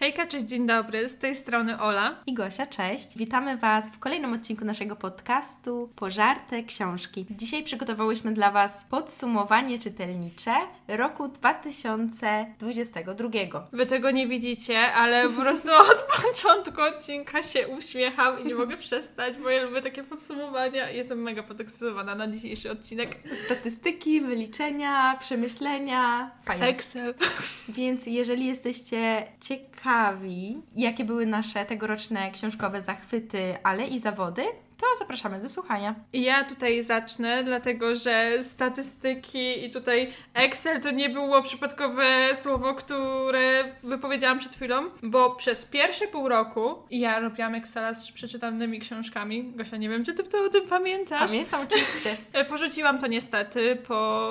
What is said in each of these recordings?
Hejka, cześć, dzień dobry, z tej strony Ola. I Gosia, cześć. Witamy Was w kolejnym odcinku naszego podcastu Pożarte Książki. Dzisiaj przygotowałyśmy dla Was podsumowanie czytelnicze roku 2022. Wy tego nie widzicie, ale po prostu od początku odcinka się uśmiecham i nie mogę przestać, bo ja lubię takie podsumowania jestem mega podekscytowana na dzisiejszy odcinek. Statystyki, wyliczenia, przemyślenia. Fajnie. Excel. Więc jeżeli jesteście ciekawi, jakie były nasze tegoroczne książkowe zachwyty, ale i zawody, to zapraszamy do słuchania. I ja tutaj zacznę, dlatego że statystyki i tutaj Excel to nie było przypadkowe słowo, które wypowiedziałam przed chwilą, bo przez pierwsze pół roku ja robiłam Excela z przeczytanymi książkami. Gosia, nie wiem, czy ty o tym pamiętasz? Pamiętam oczywiście. E, Porzuciłam to niestety po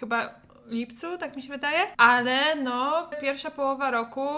chyba lipcu, tak mi się wydaje, ale no pierwsza połowa roku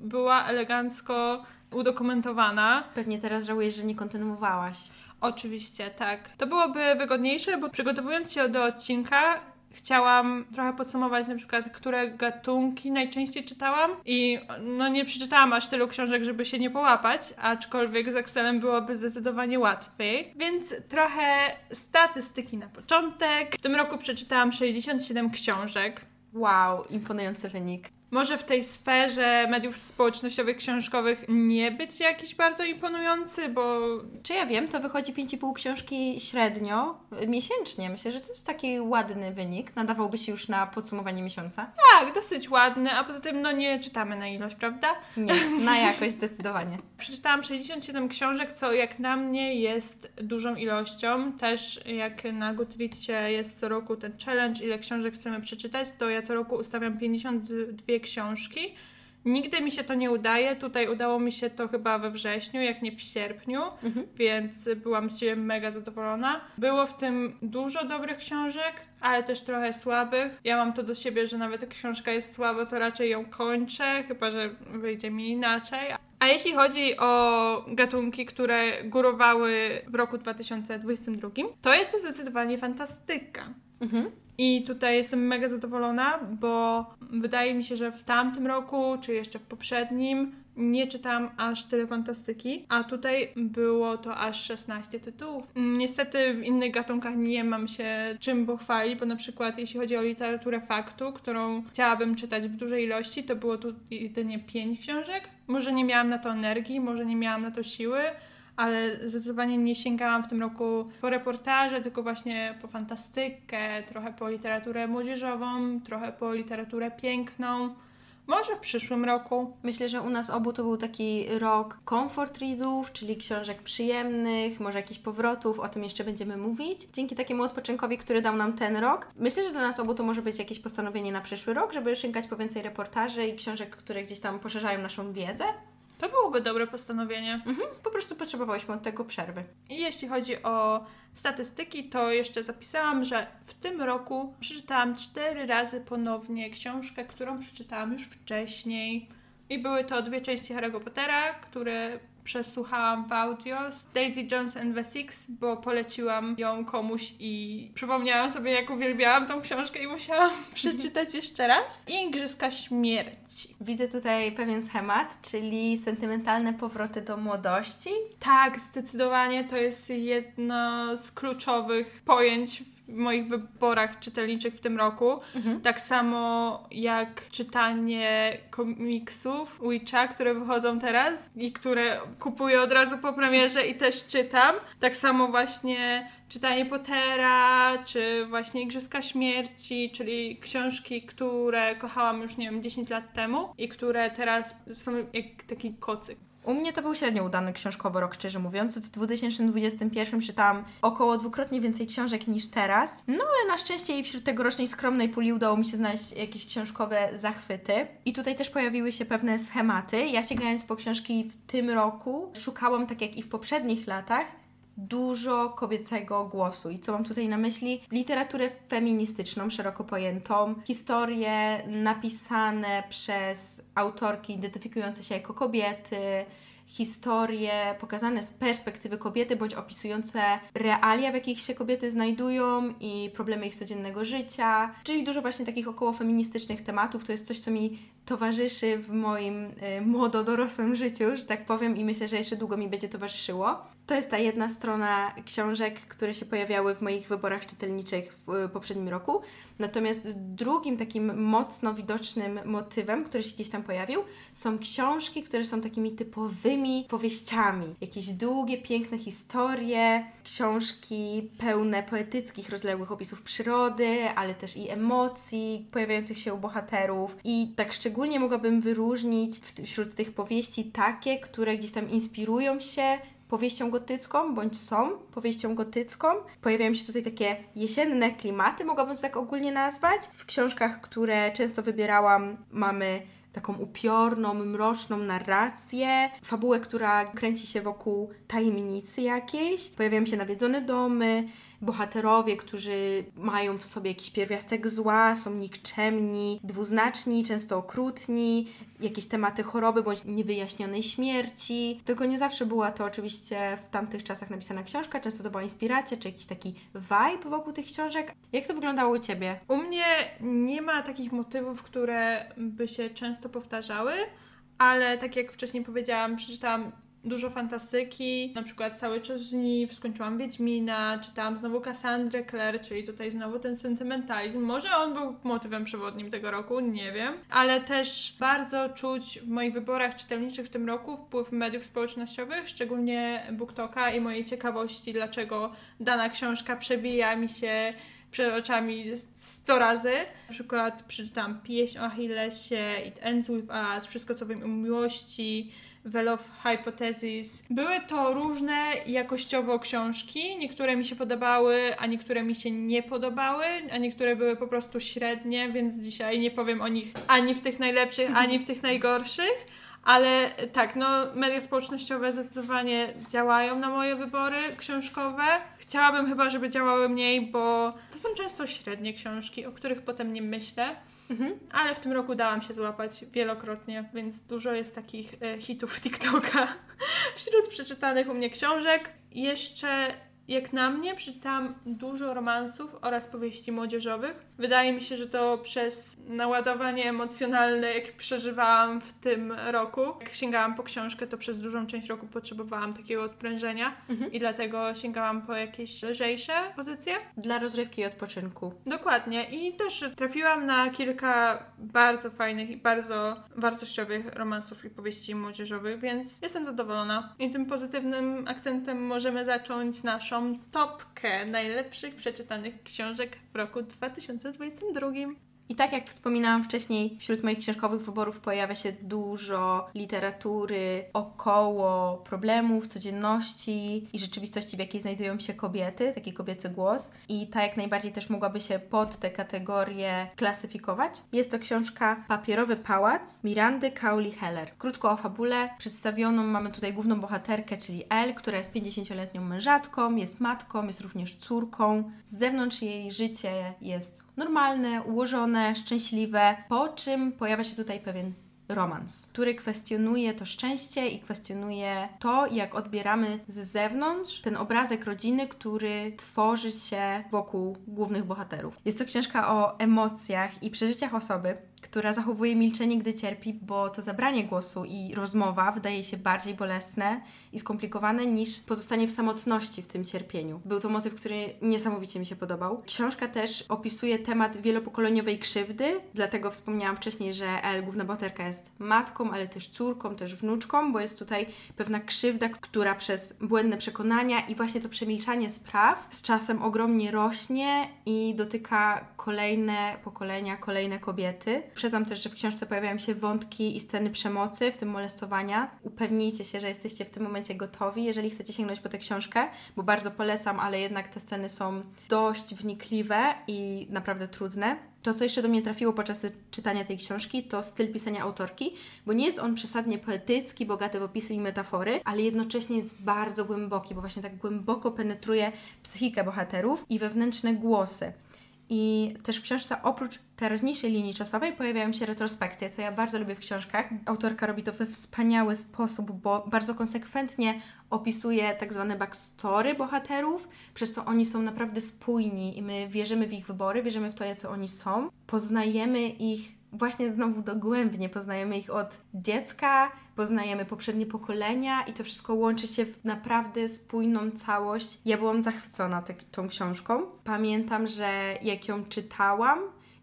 była elegancko udokumentowana. Pewnie teraz żałujesz, że nie kontynuowałaś. Oczywiście, tak. To byłoby wygodniejsze, bo przygotowując się do odcinka, chciałam trochę podsumować na przykład, które gatunki najczęściej czytałam i no nie przeczytałam aż tylu książek, żeby się nie połapać, aczkolwiek z Excelem byłoby zdecydowanie łatwiej. Więc trochę statystyki na początek. W tym roku przeczytałam 67 książek. Wow, imponujący wynik. Może w tej sferze mediów społecznościowych, książkowych nie być jakiś bardzo imponujący, bo Czy ja wiem, to wychodzi 5,5 książki średnio y, miesięcznie. Myślę, że to jest taki ładny wynik. Nadawałby się już na podsumowanie miesiąca? tak, dosyć ładny, a poza tym no nie czytamy na ilość, prawda? Nie, na jakość zdecydowanie. Przeczytałam 67 książek, co jak na mnie jest dużą ilością. Też jak na Goodreadsie jest co roku ten challenge, ile książek chcemy przeczytać, to ja co roku ustawiam 52 książki. Nigdy mi się to nie udaje. Tutaj udało mi się to chyba we wrześniu, jak nie w sierpniu, więc byłam z siebie mega zadowolona. Było w tym dużo dobrych książek, ale też trochę słabych. Ja mam to do siebie, że nawet jak książka jest słaba, to raczej ją kończę, chyba że wyjdzie mi inaczej. A jeśli chodzi o gatunki, które górowały w roku 2022, to jest to zdecydowanie fantastyka. Mhm. I tutaj jestem mega zadowolona, bo wydaje mi się, że w tamtym roku, czy jeszcze w poprzednim, nie czytałam aż tyle fantastyki, a tutaj było to aż 16 tytułów. Niestety w innych gatunkach nie mam się czym pochwalić, bo na przykład jeśli chodzi o literaturę faktu, którą chciałabym czytać w dużej ilości, to było tu jedynie 5 książek. Może nie miałam na to energii, może nie miałam na to siły, ale zdecydowanie nie sięgałam w tym roku po reportaże, tylko właśnie po fantastykę, trochę po literaturę młodzieżową, trochę po literaturę piękną. Może w przyszłym roku. Myślę, że u nas obu to był taki rok comfort readów, czyli książek przyjemnych, może jakichś powrotów, o tym jeszcze będziemy mówić. Dzięki takiemu odpoczynkowi, który dał nam ten rok, myślę, że dla nas obu to może być jakieś postanowienie na przyszły rok, żeby sięgać po więcej reportaży i książek, które gdzieś tam poszerzają naszą wiedzę. To byłoby dobre postanowienie. Mhm. Po prostu potrzebowałyśmy od tego przerwy. I jeśli chodzi o statystyki, to jeszcze zapisałam, że w tym roku przeczytałam cztery razy ponownie książkę, którą przeczytałam już wcześniej. I były to dwie części Harry'ego Pottera, które przesłuchałam w audio Daisy Jones and the Six, bo poleciłam ją komuś i przypomniałam sobie, jak uwielbiałam tą książkę i musiałam przeczytać jeszcze raz. I Igrzyska Śmierci. Widzę tutaj pewien schemat, czyli sentymentalne powroty do młodości. Tak, zdecydowanie to jest jedno z kluczowych pojęć w moich wyborach czytelniczych w tym roku. Tak samo jak czytanie komiksów Witcha, które wychodzą teraz i które kupuję od razu po premierze i też czytam. Tak samo właśnie czytanie Pottera, czy właśnie Igrzyska Śmierci, czyli książki, które kochałam już, nie wiem, 10 lat temu i które teraz są jak taki kocyk. U mnie to był średnio udany książkowy rok, szczerze mówiąc. W 2021 czytałam około dwukrotnie więcej książek niż teraz. No ale na szczęście i wśród tegorocznej skromnej puli udało mi się znaleźć jakieś książkowe zachwyty. I tutaj też pojawiły się pewne schematy. Ja sięgając po książki w tym roku, szukałam, tak jak i w poprzednich latach, dużo kobiecego głosu. I co mam tutaj na myśli? Literaturę feministyczną, szeroko pojętą, historie napisane przez autorki identyfikujące się jako kobiety, historie pokazane z perspektywy kobiety, bądź opisujące realia, w jakich się kobiety znajdują i problemy ich codziennego życia, czyli dużo właśnie takich około feministycznych tematów. To jest coś, co mi towarzyszy w moim y, młodo-dorosłym życiu, że tak powiem, i myślę, że jeszcze długo mi będzie towarzyszyło. To jest ta jedna strona książek, które się pojawiały w moich wyborach czytelniczych w y, poprzednim roku. Natomiast drugim takim mocno widocznym motywem, który się gdzieś tam pojawił, są książki, które są takimi typowymi powieściami. Jakieś długie, piękne historie, książki pełne poetyckich, rozległych opisów przyrody, ale też i emocji pojawiających się u bohaterów. I tak szczególnie mogłabym wyróżnić wśród tych powieści takie, które gdzieś tam inspirują się powieścią gotycką, bądź są powieścią gotycką. Pojawiają się tutaj takie jesienne klimaty, mogłabym to tak ogólnie nazwać. W książkach, które często wybierałam, mamy taką upiorną, mroczną narrację, fabułę, która kręci się wokół tajemnicy jakiejś. Pojawiają się nawiedzone domy, bohaterowie, którzy mają w sobie jakiś pierwiastek zła, są nikczemni, dwuznaczni, często okrutni, jakieś tematy choroby bądź niewyjaśnionej śmierci. Tylko nie zawsze była to oczywiście w tamtych czasach napisana książka, często to była inspiracja czy jakiś taki vibe wokół tych książek. Jak to wyglądało u Ciebie? U mnie nie ma takich motywów, które by się często powtarzały, ale tak jak wcześniej powiedziałam, przeczytałam dużo fantastyki, na przykład Cały czas żniw, skończyłam Wiedźmina, czytałam znowu Cassandrę Clare, czyli tutaj znowu ten sentymentalizm. Może on był motywem przewodnim tego roku, nie wiem, ale też bardzo czuć w moich wyborach czytelniczych w tym roku wpływ mediów społecznościowych, szczególnie BookToka i mojej ciekawości, dlaczego dana książka przewija mi się przed oczami 100 razy. Na przykład przeczytałam pieśń o Achillesie, It Ends With Us, Wszystko co wiem o miłości, Well of Hypothesis. Były to różne jakościowo książki. Niektóre mi się podobały, a niektóre mi się nie podobały, a niektóre były po prostu średnie, więc dzisiaj nie powiem o nich ani w tych najlepszych, ani w tych najgorszych. Ale tak, no media społecznościowe zdecydowanie działają na moje wybory książkowe. Chciałabym chyba, żeby działały mniej, bo to są często średnie książki, o których potem nie myślę. Mhm. Ale w tym roku dałam się złapać wielokrotnie, więc dużo jest takich e, hitów TikToka wśród przeczytanych u mnie książek. Jeszcze jak na mnie przeczytałam dużo romansów oraz powieści młodzieżowych. Wydaje mi się, że to przez naładowanie emocjonalne, jakie przeżywałam w tym roku. Jak sięgałam po książkę, to przez dużą część roku potrzebowałam takiego odprężenia mhm. i dlatego sięgałam po jakieś lżejsze pozycje. Dla rozrywki i odpoczynku. Dokładnie. I też trafiłam na kilka bardzo fajnych i bardzo wartościowych romansów i powieści młodzieżowych, więc jestem zadowolona. I tym pozytywnym akcentem możemy zacząć naszą topkę najlepszych przeczytanych książek roku 2022. I tak jak wspominałam wcześniej, wśród moich książkowych wyborów pojawia się dużo literatury około problemów, codzienności i rzeczywistości, w jakiej znajdują się kobiety, taki kobiecy głos. I ta jak najbardziej też mogłaby się pod te kategorie klasyfikować. Jest to książka Papierowy Pałac Mirandy Cowley Heller. Krótko o fabule. Przedstawioną mamy tutaj główną bohaterkę, czyli Elle, która jest 50-letnią mężatką, jest matką, jest również córką. Z zewnątrz jej życie jest normalne, ułożone, szczęśliwe, po czym pojawia się tutaj pewien romans, który kwestionuje to szczęście i kwestionuje to, jak odbieramy z zewnątrz ten obrazek rodziny, który tworzy się wokół głównych bohaterów. Jest to książka o emocjach i przeżyciach osoby, która zachowuje milczenie, gdy cierpi, bo to zabranie głosu i rozmowa wydaje się bardziej bolesne i skomplikowane niż pozostanie w samotności w tym cierpieniu. Był to motyw, który niesamowicie mi się podobał. Książka też opisuje temat wielopokoleniowej krzywdy, dlatego wspomniałam wcześniej, że El, główna bohaterka, jest matką, ale też córką, też wnuczką, bo jest tutaj pewna krzywda, która przez błędne przekonania i właśnie to przemilczanie spraw z czasem ogromnie rośnie i dotyka kolejne pokolenia, kolejne kobiety. Uprzedzam też, że w książce pojawiają się wątki i sceny przemocy, w tym molestowania. Upewnijcie się, że jesteście w tym momencie gotowi, jeżeli chcecie sięgnąć po tę książkę, bo bardzo polecam, ale jednak te sceny są dość wnikliwe i naprawdę trudne. To, co jeszcze do mnie trafiło podczas czytania tej książki, to styl pisania autorki, bo nie jest on przesadnie poetycki, bogaty w opisy i metafory, ale jednocześnie jest bardzo głęboki, bo właśnie tak głęboko penetruje psychikę bohaterów i wewnętrzne głosy. I też w książce oprócz teraźniejszej linii czasowej pojawiają się retrospekcje, co ja bardzo lubię w książkach. Autorka robi to we wspaniały sposób, bo bardzo konsekwentnie opisuje tak zwane backstory bohaterów, przez co oni są naprawdę spójni i my wierzymy w ich wybory, wierzymy w to, jacy oni są. Poznajemy ich właśnie znowu dogłębnie poznajemy ich od dziecka, poznajemy poprzednie pokolenia i to wszystko łączy się w naprawdę spójną całość. Ja byłam zachwycona tą książką. Pamiętam, że jak ją czytałam,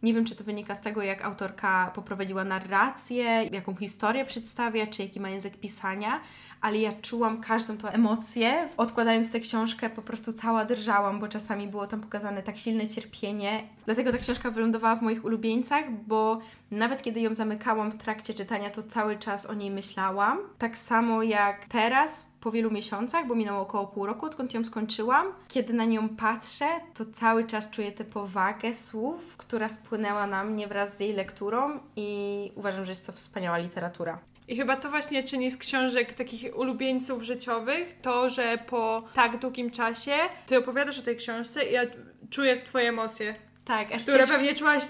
nie wiem, czy to wynika z tego, jak autorka poprowadziła narrację, jaką historię przedstawia, czy jaki ma język pisania, ale ja czułam każdą tą emocję. Odkładając tę książkę, po prostu cała drżałam, bo czasami było tam pokazane tak silne cierpienie. Dlatego ta książka wylądowała w moich ulubieńcach, bo nawet kiedy ją zamykałam w trakcie czytania, to cały czas o niej myślałam. Tak samo jak teraz, po wielu miesiącach, bo minęło około pół roku, odkąd ją skończyłam. Kiedy na nią patrzę, to cały czas czuję tę powagę słów, która spłynęła na mnie wraz z jej lekturą i uważam, że jest to wspaniała literatura. I chyba to właśnie czyni z książek takich ulubieńców życiowych to, że po tak długim czasie ty opowiadasz o tej książce i ja czuję twoje emocje. Tak, aż które pewnie czułaś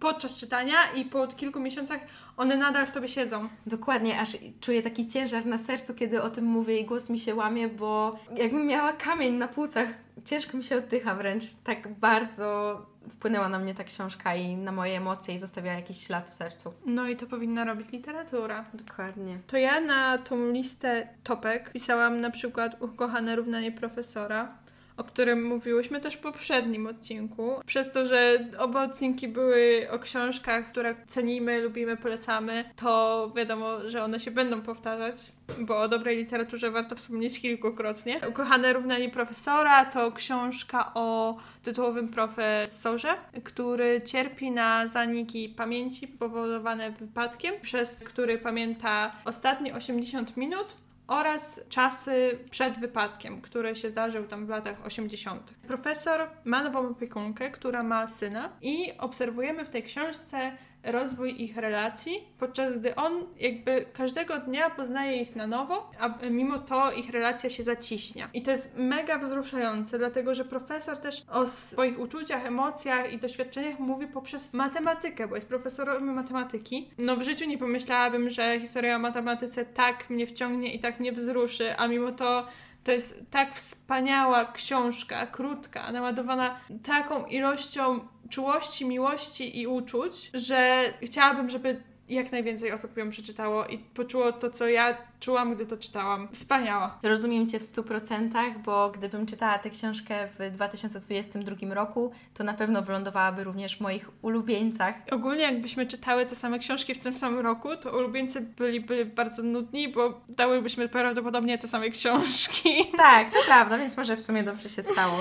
podczas czytania i po kilku miesiącach one nadal w tobie siedzą. Dokładnie, aż czuję taki ciężar na sercu, kiedy o tym mówię i głos mi się łamie, bo jakbym miała kamień na płucach, ciężko mi się oddycha wręcz. Tak bardzo wpłynęła na mnie ta książka i na moje emocje i zostawiała jakiś ślad w sercu. No i to powinna robić literatura. Dokładnie. To ja na tą listę topek pisałam na przykład Ukochane równanie profesora o którym mówiłyśmy też w poprzednim odcinku. Przez to, że oba odcinki były o książkach, które cenimy, lubimy, polecamy, to wiadomo, że one się będą powtarzać, bo o dobrej literaturze warto wspomnieć kilkukrotnie. Ukochane równanie profesora to książka o tytułowym profesorze, który cierpi na zaniki pamięci powodowane wypadkiem, przez który pamięta ostatnie 80 minut oraz czasy przed wypadkiem, który się zdarzył tam w latach 80. Profesor ma nową opiekunkę, która ma syna i obserwujemy w tej książce rozwój ich relacji, podczas gdy on jakby każdego dnia poznaje ich na nowo, a mimo to ich relacja się zaciśnia. I to jest mega wzruszające, dlatego że profesor też o swoich uczuciach, emocjach i doświadczeniach mówi poprzez matematykę, bo jest profesorem matematyki. No w życiu nie pomyślałabym, że historia o matematyce tak mnie wciągnie i tak mnie wzruszy, a mimo to to jest tak wspaniała książka, krótka, naładowana taką ilością czułości, miłości i uczuć, że chciałabym, żeby jak najwięcej osób ją przeczytało i poczuło to, co ja czułam, gdy to czytałam. Wspaniała. Rozumiem Cię w 100%, bo gdybym czytała tę książkę w 2022 roku, to na pewno wylądowałaby również w moich ulubieńcach. Ogólnie jakbyśmy czytały te same książki w tym samym roku, to ulubieńcy byliby bardzo nudni, bo dałybyśmy prawdopodobnie te same książki. Tak, to prawda, więc może w sumie dobrze się stało.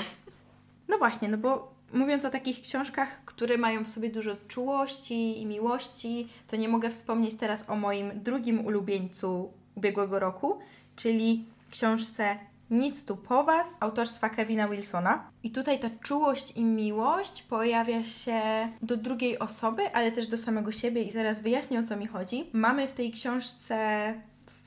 No właśnie, no bo mówiąc o takich książkach, które mają w sobie dużo czułości i miłości, to nie mogę wspomnieć teraz o moim drugim ulubieńcu ubiegłego roku, czyli książce Nic tu po Was autorstwa Kevina Wilsona. I tutaj ta czułość i miłość pojawia się do drugiej osoby, ale też do samego siebie i zaraz wyjaśnię o co mi chodzi. Mamy w tej książce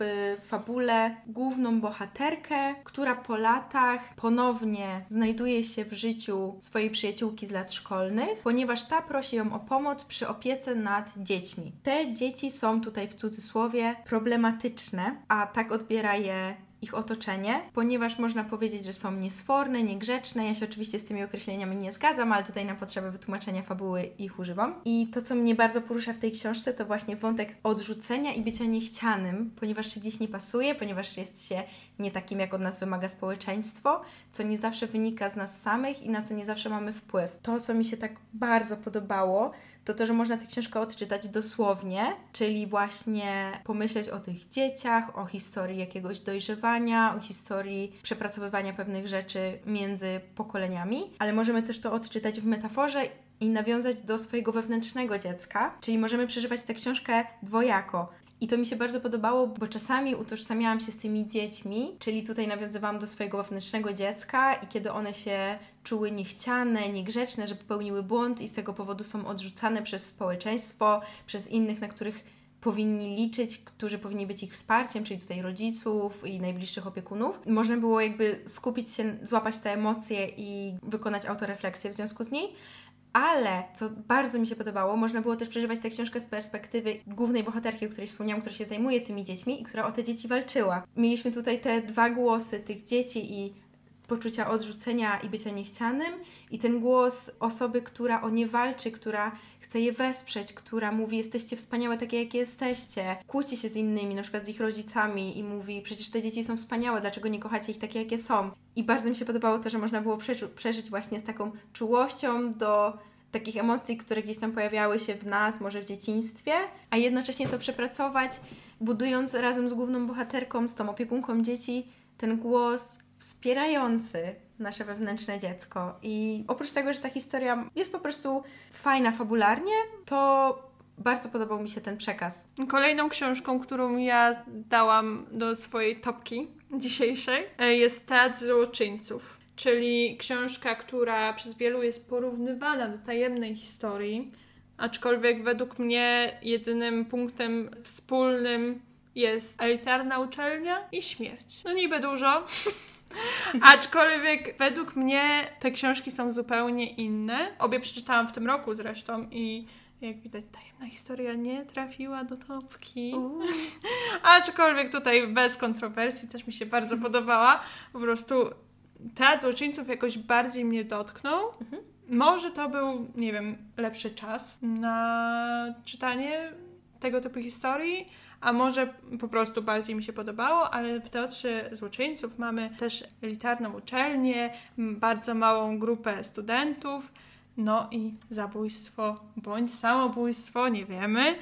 w fabule główną bohaterkę, która po latach ponownie znajduje się w życiu swojej przyjaciółki z lat szkolnych, ponieważ ta prosi ją o pomoc przy opiece nad dziećmi. Te dzieci są tutaj w cudzysłowie problematyczne, a tak odbiera je ich otoczenie, ponieważ można powiedzieć, że są niesforne, niegrzeczne. Ja się oczywiście z tymi określeniami nie zgadzam, ale tutaj na potrzeby wytłumaczenia fabuły ich używam. I to, co mnie bardzo porusza w tej książce, to właśnie wątek odrzucenia i bycia niechcianym, ponieważ się dziś nie pasuje, ponieważ jest się nie takim, jak od nas wymaga społeczeństwo, co nie zawsze wynika z nas samych i na co nie zawsze mamy wpływ. To, co mi się tak bardzo podobało, to to, że można tę książkę odczytać dosłownie, czyli właśnie pomyśleć o tych dzieciach, o historii jakiegoś dojrzewania, o historii przepracowywania pewnych rzeczy między pokoleniami, ale możemy też to odczytać w metaforze i nawiązać do swojego wewnętrznego dziecka, czyli możemy przeżywać tę książkę dwojako. I to mi się bardzo podobało, bo czasami utożsamiałam się z tymi dziećmi, czyli tutaj nawiązywałam do swojego wewnętrznego dziecka i kiedy one się czuły niechciane, niegrzeczne, że popełniły błąd i z tego powodu są odrzucane przez społeczeństwo, przez innych, na których powinni liczyć, którzy powinni być ich wsparciem, czyli tutaj rodziców i najbliższych opiekunów. Można było jakby skupić się, złapać te emocje i wykonać autorefleksję w związku z niej, ale, co bardzo mi się podobało, można było też przeżywać tę książkę z perspektywy głównej bohaterki, o której wspomniałam, która się zajmuje tymi dziećmi i która o te dzieci walczyła. Mieliśmy tutaj te dwa głosy tych dzieci i poczucia odrzucenia i bycia niechcianym i ten głos osoby, która o nie walczy, która chce je wesprzeć, która mówi jesteście wspaniałe takie, jakie jesteście, kłóci się z innymi, na przykład z ich rodzicami i mówi przecież te dzieci są wspaniałe, dlaczego nie kochacie ich takie, jakie są. I bardzo mi się podobało to, że można było przeżyć właśnie z taką czułością do takich emocji, które gdzieś tam pojawiały się w nas, może w dzieciństwie, a jednocześnie to przepracować, budując razem z główną bohaterką, z tą opiekunką dzieci, ten głos wspierający nasze wewnętrzne dziecko. I oprócz tego, że ta historia jest po prostu fajna fabularnie, to bardzo podobał mi się ten przekaz. Kolejną książką, którą ja dałam do swojej topki dzisiejszej, e, jest Teatr Złoczyńców czyli książka, która przez wielu jest porównywana do tajemnej historii, aczkolwiek według mnie jedynym punktem wspólnym jest elitarna uczelnia i śmierć. No niby dużo, aczkolwiek według mnie te książki są zupełnie inne. Obie przeczytałam w tym roku zresztą i jak widać, tajemna historia nie trafiła do topki. Aczkolwiek tutaj bez kontrowersji też mi się bardzo podobała. Po prostu teatr złoczyńców jakoś bardziej mnie dotknął. Mhm. Może to był, nie wiem, lepszy czas na czytanie tego typu historii, a może po prostu bardziej mi się podobało, ale w Teatrze Złoczyńców mamy też elitarną uczelnię, bardzo małą grupę studentów, no i zabójstwo bądź samobójstwo, nie wiemy,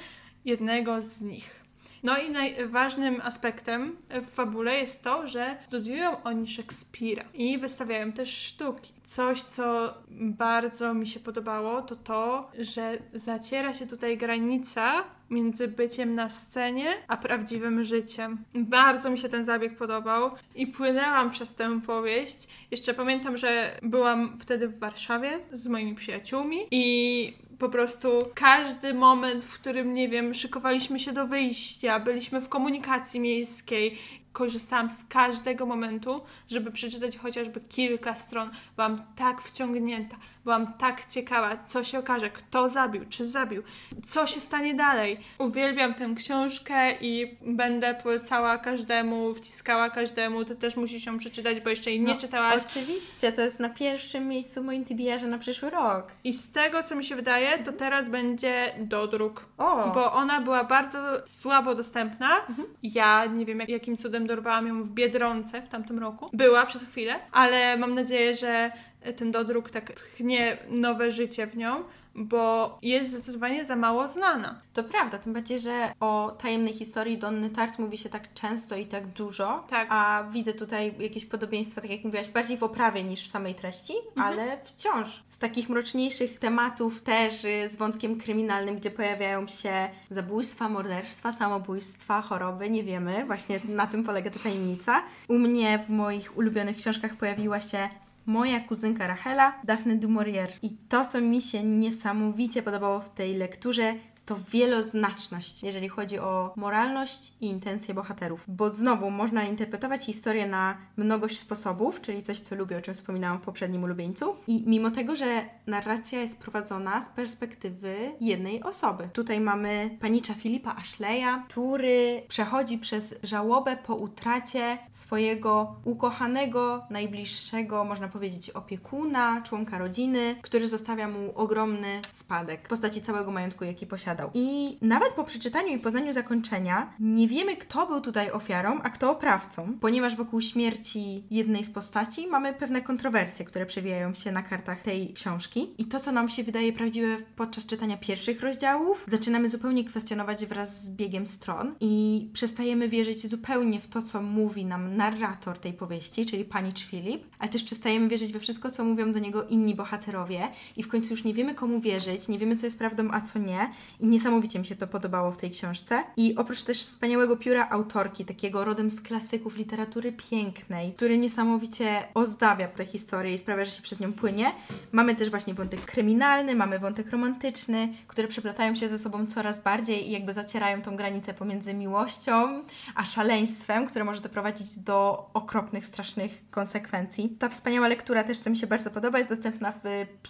jednego z nich. No i najważnym aspektem w fabule jest to, że studiują oni Szekspira i wystawiają też sztuki. Coś, co bardzo mi się podobało, to to, że zaciera się tutaj granica między byciem na scenie a prawdziwym życiem. Bardzo mi się ten zabieg podobał i płynęłam przez tę powieść. Jeszcze pamiętam, że byłam wtedy w Warszawie z moimi przyjaciółmi i po prostu każdy moment, w którym, nie wiem, szykowaliśmy się do wyjścia, byliśmy w komunikacji miejskiej, korzystałam z każdego momentu, żeby przeczytać chociażby kilka stron. Byłam tak wciągnięta, byłam tak ciekawa, co się okaże, kto zabił, czy zabił, co się stanie dalej. Uwielbiam tę książkę i będę polecała każdemu, wciskała każdemu. Ty też musisz ją przeczytać, bo jeszcze jej nie no, czytałaś. Oczywiście, to jest na pierwszym miejscu w moim TBR na przyszły rok. I z tego, co mi się wydaje, to teraz będzie dodruk. O. Bo ona była bardzo słabo dostępna. Mhm. Ja nie wiem, jakim cudem dorwałam ją w Biedronce w tamtym roku. Była przez chwilę, ale mam nadzieję, że ten dodruk tak tchnie nowe życie w nią, bo jest zdecydowanie za mało znana. To prawda, tym bardziej, że o tajemnej historii Donny Tart mówi się tak często i tak dużo, tak. a widzę tutaj jakieś podobieństwa, tak jak mówiłaś, bardziej w oprawie niż w samej treści, mhm. ale wciąż z takich mroczniejszych tematów też y, z wątkiem kryminalnym, gdzie pojawiają się zabójstwa, morderstwa, samobójstwa, choroby, nie wiemy, właśnie na tym polega ta tajemnica. U mnie w moich ulubionych książkach pojawiła się moja kuzynka Rachela, Daphne du Maurier. I to, co mi się niesamowicie podobało w tej lekturze, to wieloznaczność, jeżeli chodzi o moralność i intencje bohaterów. Bo znowu można interpretować historię na mnogość sposobów, czyli coś, co lubię, o czym wspominałam w poprzednim ulubieńcu. I mimo tego, że narracja jest prowadzona z perspektywy jednej osoby. Tutaj mamy panicza Filipa Ashleya, który przechodzi przez żałobę po utracie swojego ukochanego, najbliższego, można powiedzieć, opiekuna, członka rodziny, który zostawia mu ogromny spadek w postaci całego majątku, jaki posiada opowiadał. I nawet po przeczytaniu i poznaniu zakończenia nie wiemy, kto był tutaj ofiarą, a kto oprawcą, ponieważ wokół śmierci jednej z postaci mamy pewne kontrowersje, które przewijają się na kartach tej książki. I to, co nam się wydaje prawdziwe podczas czytania pierwszych rozdziałów, zaczynamy zupełnie kwestionować wraz z biegiem stron i przestajemy wierzyć zupełnie w to, co mówi nam narrator tej powieści, czyli pani Philip, ale też przestajemy wierzyć we wszystko, co mówią do niego inni bohaterowie i w końcu już nie wiemy, komu wierzyć, nie wiemy, co jest prawdą, a co nie i niesamowicie mi się to podobało w tej książce. I oprócz też wspaniałego pióra autorki, takiego rodem z klasyków literatury pięknej, który niesamowicie ozdabia tę historię i sprawia, że się przez nią płynie, mamy też właśnie wątek kryminalny, mamy wątek romantyczny, które przeplatają się ze sobą coraz bardziej i jakby zacierają tą granicę pomiędzy miłością a szaleństwem, które może doprowadzić do okropnych, strasznych konsekwencji. Ta wspaniała lektura też, co mi się bardzo podoba, jest dostępna w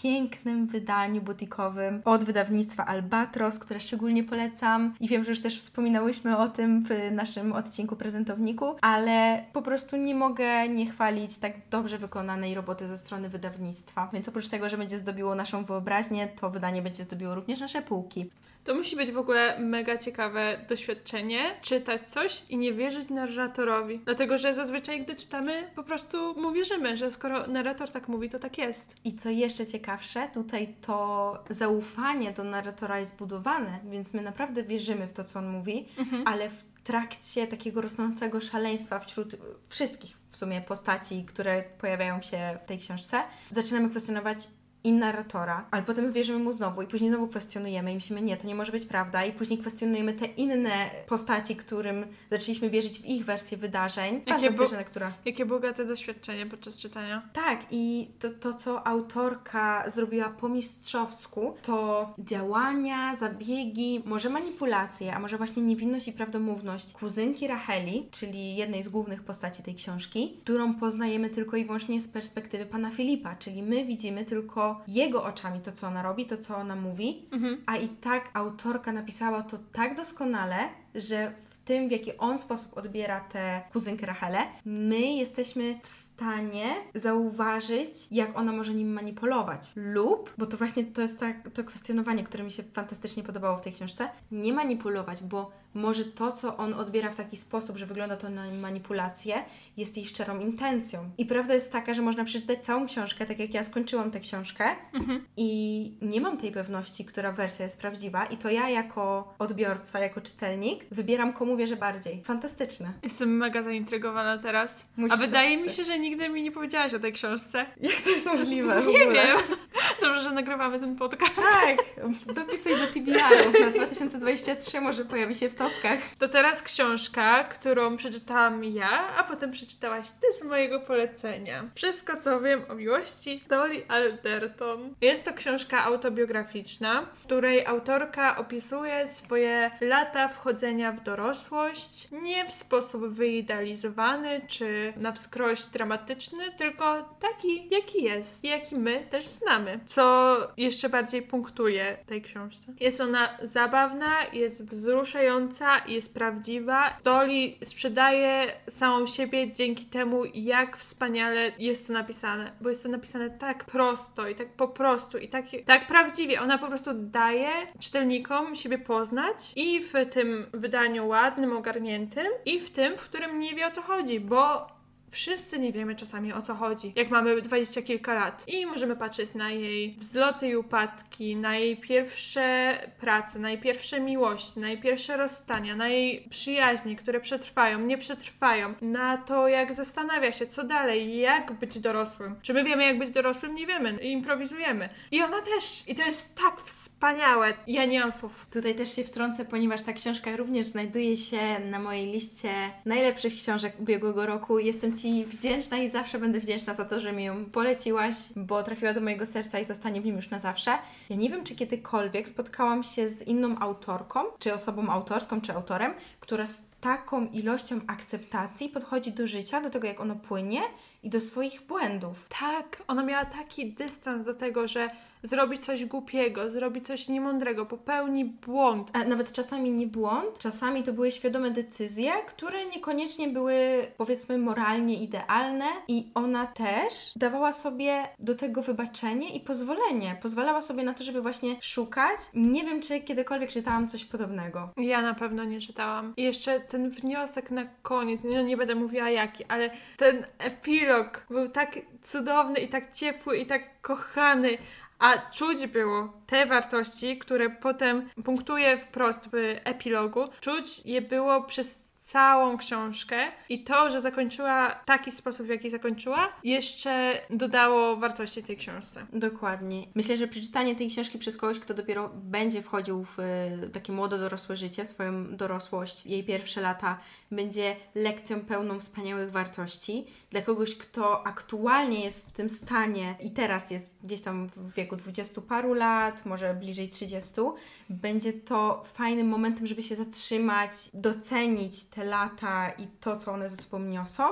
pięknym wydaniu butikowym od wydawnictwa Albatros, Które szczególnie polecam i wiem, że już też wspominałyśmy o tym w naszym odcinku prezentowniku, ale po prostu nie mogę nie chwalić tak dobrze wykonanej roboty ze strony wydawnictwa. Więc oprócz tego, że będzie zdobiło naszą wyobraźnię, to wydanie będzie zdobiło również nasze półki. To musi być w ogóle mega ciekawe doświadczenie, czytać coś i nie wierzyć narratorowi. Dlatego, że zazwyczaj, gdy czytamy, po prostu mu wierzymy, że skoro narrator tak mówi, to tak jest. I co jeszcze ciekawsze, tutaj to zaufanie do narratora jest budowane, więc my naprawdę wierzymy w to, co on mówi, Mhm. ale w trakcie takiego rosnącego szaleństwa wśród wszystkich w sumie postaci, które pojawiają się w tej książce, zaczynamy kwestionować i narratora, ale potem wierzymy mu znowu i później znowu kwestionujemy i myślimy, nie, to nie może być prawda i później kwestionujemy te inne postaci, którym zaczęliśmy wierzyć w ich wersję wydarzeń. Jakie Fantastyczna lektura. Jakie bogate doświadczenie podczas czytania. Tak, i to, to, co autorka zrobiła po mistrzowsku, to działania, zabiegi, może manipulacje, a może właśnie niewinność i prawdomówność kuzynki Racheli, czyli jednej z głównych postaci tej książki, którą poznajemy tylko i wyłącznie z perspektywy pana Filipa, czyli my widzimy tylko jego oczami to, co ona robi, to, co ona mówi, Mhm. a i tak autorka napisała to tak doskonale, że tym, w jaki on sposób odbiera tę kuzynkę Rachelę, my jesteśmy w stanie zauważyć, jak ona może nim manipulować. Lub, bo to właśnie to jest tak, to kwestionowanie, które mi się fantastycznie podobało w tej książce, nie manipulować, bo może to, co on odbiera w taki sposób, że wygląda to na manipulację, jest jej szczerą intencją. I prawda jest taka, że można przeczytać całą książkę, tak jak ja skończyłam tę książkę, Mhm. i nie mam tej pewności, która wersja jest prawdziwa, i to ja jako odbiorca, jako czytelnik wybieram komu wierzę bardziej. Fantastyczne. Jestem mega zaintrygowana teraz. Musisz A wydaje mi się, że nigdy mi nie powiedziałaś o tej książce. Jak to jest możliwe? Nie wiem. Dobrze, że nagrywamy ten podcast. Tak, dopisuj do TBR-u. Na 2023 może pojawi się w topkach. To teraz książka, którą przeczytałam ja, a potem przeczytałaś ty z mojego polecenia. Wszystko, co wiem o miłości Dolly Alderton. Jest to książka autobiograficzna, której autorka opisuje swoje lata wchodzenia w dorosłość nie w sposób wyidealizowany czy na wskroś dramatyczny, tylko taki, jaki jest jaki my też znamy, co jeszcze bardziej punktuje tej książce. Jest ona zabawna, jest wzruszająca jest prawdziwa. Dolly sprzedaje samą siebie dzięki temu, jak wspaniale jest to napisane, bo jest to napisane tak prosto i tak po prostu i tak, tak prawdziwie. Ona po prostu daje czytelnikom siebie poznać i w tym wydaniu ładnym, ogarniętym i w tym, w którym nie wie o co chodzi, bo Wszyscy nie wiemy czasami o co chodzi, jak mamy dwadzieścia kilka lat. I możemy patrzeć na jej wzloty i upadki, na jej pierwsze prace, na jej pierwsze miłości, na jej pierwsze rozstania, na jej przyjaźnie, które przetrwają, nie przetrwają, na to, jak zastanawia się, co dalej, jak być dorosłym. Czy my wiemy, jak być dorosłym? Nie wiemy. Improwizujemy. I ona też. I to jest tak wspaniałe. Ja nie mam słów. Tutaj też się wtrącę, ponieważ ta książka również znajduje się na mojej liście najlepszych książek ubiegłego roku. Jestem Ci wdzięczna i zawsze będę wdzięczna za to, że mi ją poleciłaś, bo trafiła do mojego serca i zostanie w nim już na zawsze. Ja nie wiem, czy kiedykolwiek spotkałam się z inną autorką, czy osobą autorską, czy autorem, która z taką ilością akceptacji podchodzi do życia, do tego, jak ono płynie i do swoich błędów. Tak, ona miała taki dystans do tego, że zrobi coś głupiego, zrobi coś niemądrego, popełni błąd. A nawet czasami nie błąd, czasami to były świadome decyzje, które niekoniecznie były, powiedzmy, moralnie idealne, i ona też dawała sobie do tego wybaczenie i pozwolenie. Pozwalała sobie na to, żeby właśnie szukać. Nie wiem, czy kiedykolwiek czytałam coś podobnego. Ja na pewno nie czytałam. I jeszcze ten wniosek na koniec, no nie będę mówiła jaki, ale ten epilog był tak cudowny i tak ciepły i tak kochany. A czuć było te wartości, które potem punktuje wprost w epilogu, czuć je było przez całą książkę i to, że zakończyła taki sposób, w jaki zakończyła, jeszcze dodało wartości tej książce. Dokładnie. Myślę, że przeczytanie tej książki przez kogoś, kto dopiero będzie wchodził w e, takie młode dorosłe życie, w swoją dorosłość, jej pierwsze lata, będzie lekcją pełną wspaniałych wartości. Dla kogoś, kto aktualnie jest w tym stanie i teraz jest gdzieś tam w wieku dwudziestu paru lat, może bliżej 30, będzie to fajnym momentem, żeby się zatrzymać, docenić te lata i to, co one ze sobą niosą.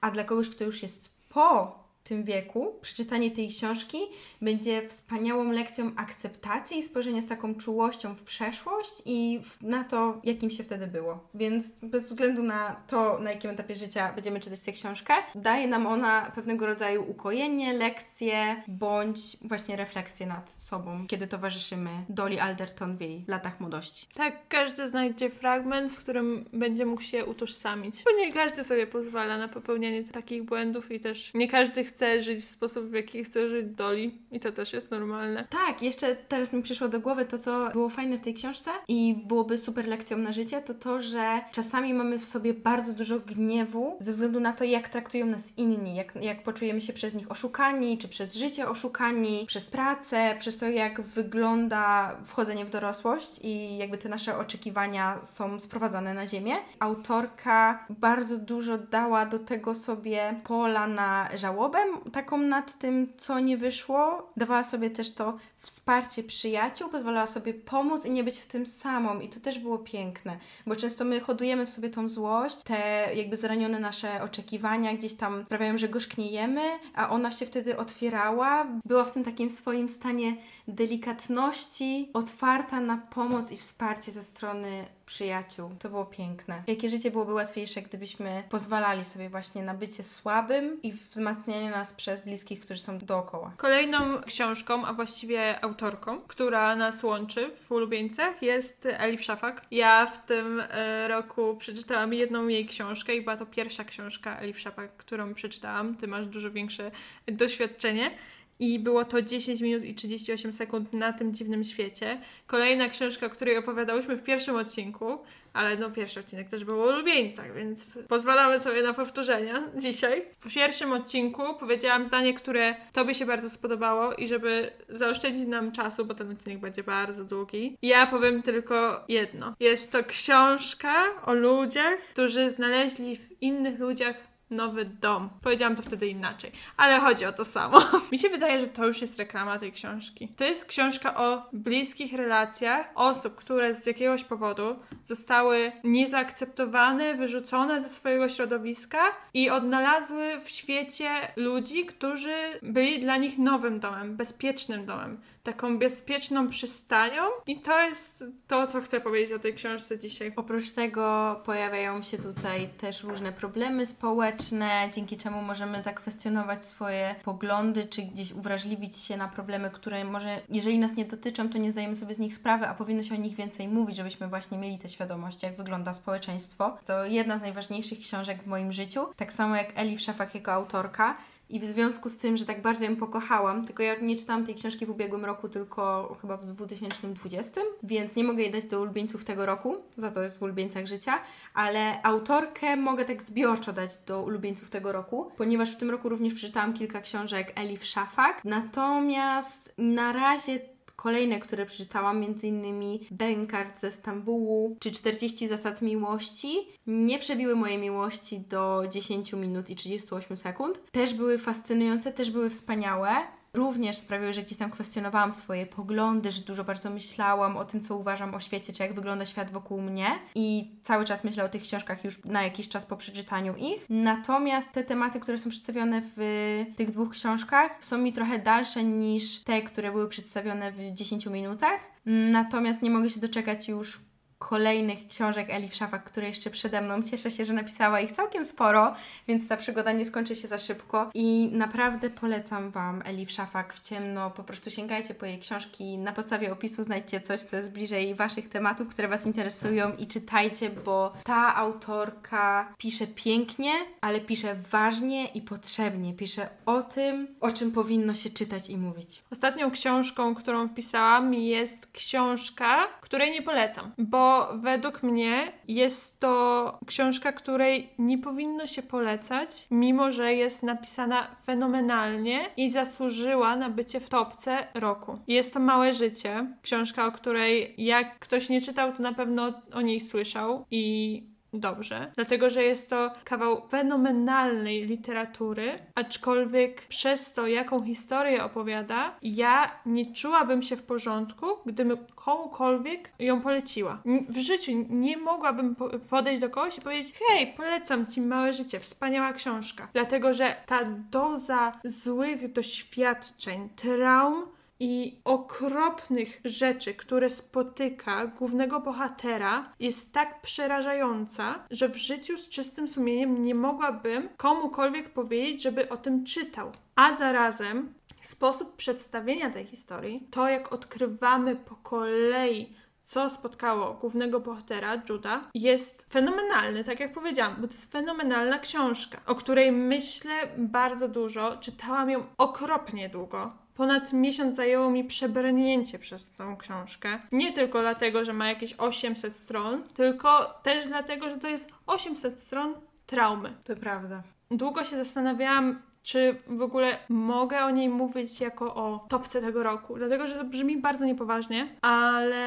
A dla kogoś, kto już jest po tym wieku, przeczytanie tej książki będzie wspaniałą lekcją akceptacji i spojrzenia z taką czułością w przeszłość i na to, jakim się wtedy było. Więc bez względu na to, na jakim etapie życia będziemy czytać tę książkę, daje nam ona pewnego rodzaju ukojenie, lekcje bądź właśnie refleksję nad sobą, kiedy towarzyszymy Dolly Alderton w jej latach młodości. Tak, każdy znajdzie fragment, z którym będzie mógł się utożsamić. Bo nie każdy sobie pozwala na popełnianie takich błędów i też nie każdy chce żyć w sposób, w jaki chce żyć Dolly i to też jest normalne. Tak, jeszcze teraz mi przyszło do głowy to, co było fajne w tej książce i byłoby super lekcją na życie, to to, że czasami mamy w sobie bardzo dużo gniewu ze względu na to, jak traktują nas inni, jak, jak poczujemy się przez nich oszukani, czy przez życie oszukani, przez pracę, przez to, jak wygląda wchodzenie w dorosłość i jakby te nasze oczekiwania są sprowadzane na ziemię. Autorka bardzo dużo dała do tego sobie pola na żałobę, taką nad tym, co nie wyszło. Dawała sobie też to wsparcie przyjaciół, pozwalała sobie pomóc i nie być w tym samą. I to też było piękne, bo często my hodujemy w sobie tą złość, te jakby zranione nasze oczekiwania gdzieś tam sprawiają, że gorzkniejemy, a ona się wtedy otwierała, była w tym takim swoim stanie delikatności, otwarta na pomoc i wsparcie ze strony przyjaciół. To było piękne. Jakie życie byłoby łatwiejsze, gdybyśmy pozwalali sobie właśnie na bycie słabym i wzmacnianie nas przez bliskich, którzy są dookoła. Kolejną książką, a właściwie autorką, która nas łączy w ulubieńcach jest Elif Szafak. Ja w tym e, roku przeczytałam jedną jej książkę i była to pierwsza książka Elif Szafak, którą przeczytałam. Ty masz dużo większe doświadczenie. I było to 10 minut i 38 sekund na tym dziwnym świecie. Kolejna książka, o której opowiadałyśmy w pierwszym odcinku, ale no pierwszy odcinek też był o ulubieńcach, więc pozwalamy sobie na powtórzenia dzisiaj. W pierwszym odcinku powiedziałam zdanie, które Tobie się bardzo spodobało i żeby zaoszczędzić nam czasu, bo ten odcinek będzie bardzo długi, ja powiem tylko jedno. Jest to książka o ludziach, którzy znaleźli w innych ludziach nowy dom. Powiedziałam to wtedy inaczej, ale chodzi o to samo. Mi się wydaje, że to już jest reklama tej książki. To jest książka o bliskich relacjach osób, które z jakiegoś powodu zostały niezaakceptowane, wyrzucone ze swojego środowiska i odnalazły w świecie ludzi, którzy byli dla nich nowym domem, bezpiecznym domem taką bezpieczną przystanią i to jest to, co chcę powiedzieć o tej książce dzisiaj. Oprócz tego pojawiają się tutaj też różne problemy społeczne, dzięki czemu możemy zakwestionować swoje poglądy, czy gdzieś uwrażliwić się na problemy, które może, jeżeli nas nie dotyczą, to nie zdajemy sobie z nich sprawy, a powinno się o nich więcej mówić, żebyśmy właśnie mieli tę świadomość, jak wygląda społeczeństwo. To jedna z najważniejszych książek w moim życiu, tak samo jak Eli Szafak jako autorka. I w związku z tym, że tak bardzo ją pokochałam, tylko ja nie czytałam tej książki w ubiegłym roku, tylko chyba w 2020, więc nie mogę jej dać do ulubieńców tego roku, za to jest w ulubieńcach życia, ale autorkę mogę tak zbiorczo dać do ulubieńców tego roku, ponieważ w tym roku również przeczytałam kilka książek Elif Szafak. Natomiast na razie Kolejne, które przeczytałam, m.in. Bękart ze Stambułu czy 40 zasad miłości, nie przebiły mojej miłości do 10 minut i 38 sekund. Też były fascynujące, też były wspaniałe również sprawiły, że gdzieś tam kwestionowałam swoje poglądy, że dużo bardzo myślałam o tym, co uważam o świecie, czy jak wygląda świat wokół mnie i cały czas myślę o tych książkach już na jakiś czas po przeczytaniu ich. Natomiast te tematy, które są przedstawione w tych dwóch książkach są mi trochę dalsze niż te, które były przedstawione w 10 minutach. Natomiast nie mogę się doczekać już kolejnych książek Elif Szafak, które jeszcze przede mną. Cieszę się, że napisała ich całkiem sporo, więc ta przygoda nie skończy się za szybko i naprawdę polecam Wam Elif Szafak w ciemno. Po prostu sięgajcie po jej książki, na podstawie opisu znajdźcie coś, co jest bliżej Waszych tematów, które Was interesują i czytajcie, bo ta autorka pisze pięknie, ale pisze ważnie i potrzebnie. Pisze o tym, o czym powinno się czytać i mówić. Ostatnią książką, którą wpisałam jest książka, której nie polecam, bo według mnie jest to książka, której nie powinno się polecać, mimo że jest napisana fenomenalnie i zasłużyła na bycie w topce roku. Jest to Małe Życie, książka, o której jak ktoś nie czytał, to na pewno o niej słyszał i dobrze, dlatego że jest to kawał fenomenalnej literatury, aczkolwiek przez to, jaką historię opowiada, ja nie czułabym się w porządku, gdybym komukolwiek ją poleciła. W życiu nie mogłabym podejść do kogoś i powiedzieć: Hej, polecam ci małe życie, wspaniała książka. Dlatego, że ta doza złych doświadczeń, traum, i okropnych rzeczy, które spotyka głównego bohatera, jest tak przerażająca, że w życiu z czystym sumieniem nie mogłabym komukolwiek powiedzieć, żeby o tym czytał. A zarazem sposób przedstawienia tej historii, to jak odkrywamy po kolei co spotkało głównego bohatera, Juda, jest fenomenalny, tak jak powiedziałam, bo to jest fenomenalna książka, o której myślę bardzo dużo, czytałam ją okropnie długo. Ponad miesiąc zajęło mi przebrnięcie przez tą książkę. Nie tylko dlatego, że ma jakieś 800 stron, tylko też dlatego, że to jest 800 stron traumy. To prawda. Długo się zastanawiałam, czy w ogóle mogę o niej mówić jako o topce tego roku, dlatego że to brzmi bardzo niepoważnie, ale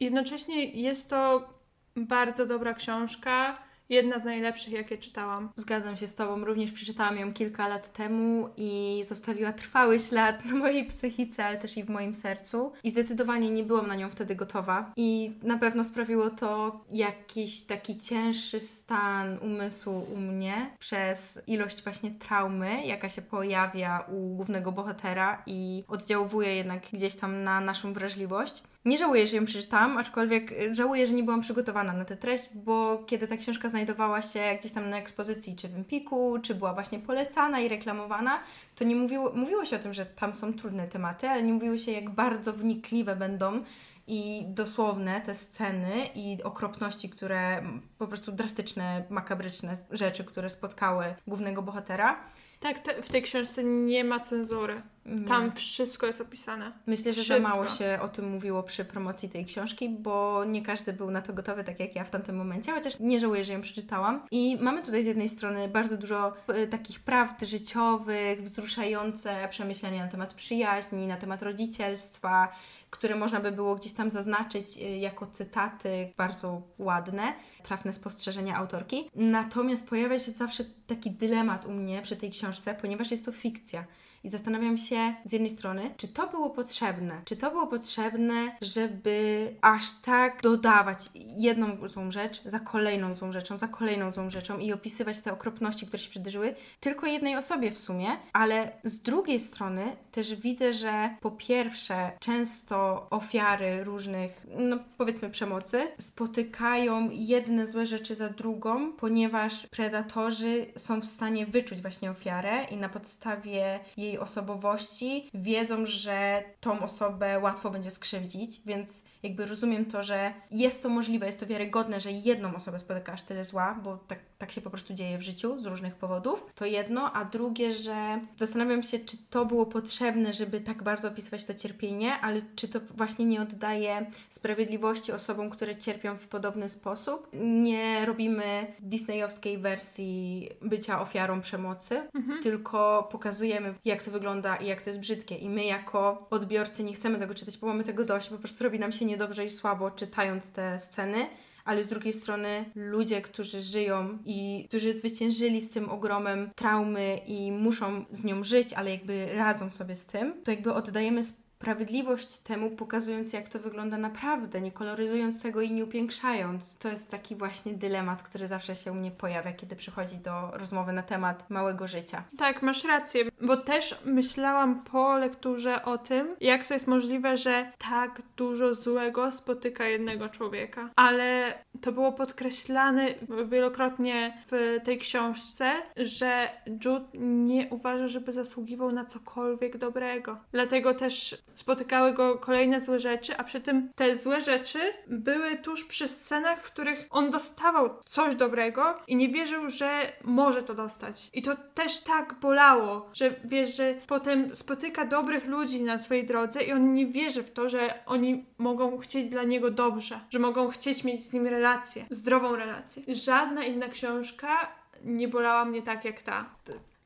jednocześnie jest to bardzo dobra książka jedna z najlepszych, jakie czytałam. Zgadzam się z Tobą, również przeczytałam ją kilka lat temu i zostawiła trwały ślad na mojej psychice, ale też i w moim sercu. I zdecydowanie nie byłam na nią wtedy gotowa. I na pewno sprawiło to jakiś taki cięższy stan umysłu u mnie przez ilość właśnie traumy, jaka się pojawia u głównego bohatera i oddziałuje jednak gdzieś tam na naszą wrażliwość. Nie żałuję, że ją przeczytałam, aczkolwiek y, żałuję, że nie byłam przygotowana na tę treść, bo kiedy ta książka znajdowała się gdzieś tam na ekspozycji, czy w Empiku, czy była właśnie polecana i reklamowana, to nie mówiło, mówiło się o tym, że tam są trudne tematy, ale nie mówiło się, jak bardzo wnikliwe będą i dosłowne te sceny i okropności, które po prostu drastyczne, makabryczne rzeczy, które spotkały głównego bohatera. Tak, te, w tej książce nie ma cenzury. Tam wszystko jest opisane. Myślę, że wszystko. za mało się o tym mówiło przy promocji tej książki, bo nie każdy był na to gotowy, tak jak ja w tamtym momencie, chociaż nie żałuję, że ją przeczytałam. I mamy tutaj z jednej strony bardzo dużo y, takich prawd życiowych, wzruszające przemyślenia na temat przyjaźni, na temat rodzicielstwa, które można by było gdzieś tam zaznaczyć y, jako cytaty bardzo ładne, trafne spostrzeżenia autorki. Natomiast pojawia się zawsze taki dylemat u mnie przy tej książce, ponieważ jest to fikcja. I zastanawiam się z jednej strony, czy to było potrzebne? Czy to było potrzebne, żeby aż tak dodawać jedną złą rzecz za kolejną złą rzeczą, za kolejną złą rzeczą i opisywać te okropności, które się przydarzyły tylko jednej osobie w sumie, ale z drugiej strony też widzę, że po pierwsze często ofiary różnych, no powiedzmy przemocy, spotykają jedne złe rzeczy za drugą, ponieważ predatorzy są w stanie wyczuć właśnie ofiarę i na podstawie jej jej osobowości wiedzą, że tą osobę łatwo będzie skrzywdzić, więc jakby rozumiem to, że jest to możliwe, jest to wiarygodne, że jedną osobę spotyka aż tyle zła, bo tak, tak się po prostu dzieje w życiu z różnych powodów. To jedno, a drugie, że zastanawiam się, czy to było potrzebne, żeby tak bardzo opisywać to cierpienie, ale czy to właśnie nie oddaje sprawiedliwości osobom, które cierpią w podobny sposób. Nie robimy disneyowskiej wersji bycia ofiarą przemocy, mhm. tylko pokazujemy, jak to wygląda i jak to jest brzydkie. I my, jako odbiorcy, nie chcemy tego czytać, bo mamy tego dość, po prostu robi nam się niedobrze i słabo czytając te sceny ale z drugiej strony ludzie, którzy żyją i którzy zwyciężyli z tym ogromem traumy i muszą z nią żyć, ale jakby radzą sobie z tym, to jakby oddajemy sprawiedliwość temu, pokazując jak to wygląda naprawdę, nie koloryzując tego i nie upiększając. To jest taki właśnie dylemat, który zawsze się u mnie pojawia, kiedy przychodzi do rozmowy na temat małego życia. Tak, masz rację, bo też myślałam po lekturze o tym, jak to jest możliwe, że tak dużo złego spotyka jednego człowieka. Ale to było podkreślane wielokrotnie w tej książce, że Jude nie uważa, żeby zasługiwał na cokolwiek dobrego. Dlatego też spotykały go kolejne złe rzeczy, a przy tym te złe rzeczy były tuż przy scenach, w których on dostawał coś dobrego i nie wierzył, że może to dostać. I to też tak bolało, że wiesz, że potem spotyka dobrych ludzi na swojej drodze i on nie wierzy w to, że oni mogą chcieć dla niego dobrze, że mogą chcieć mieć z nim relację, zdrową relację. Żadna inna książka nie bolała mnie tak jak ta.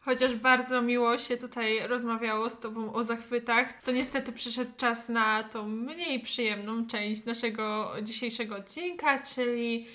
Chociaż bardzo miło się tutaj rozmawiało z Tobą o zachwytach, to niestety przyszedł czas na tą mniej przyjemną część naszego dzisiejszego odcinka, czyli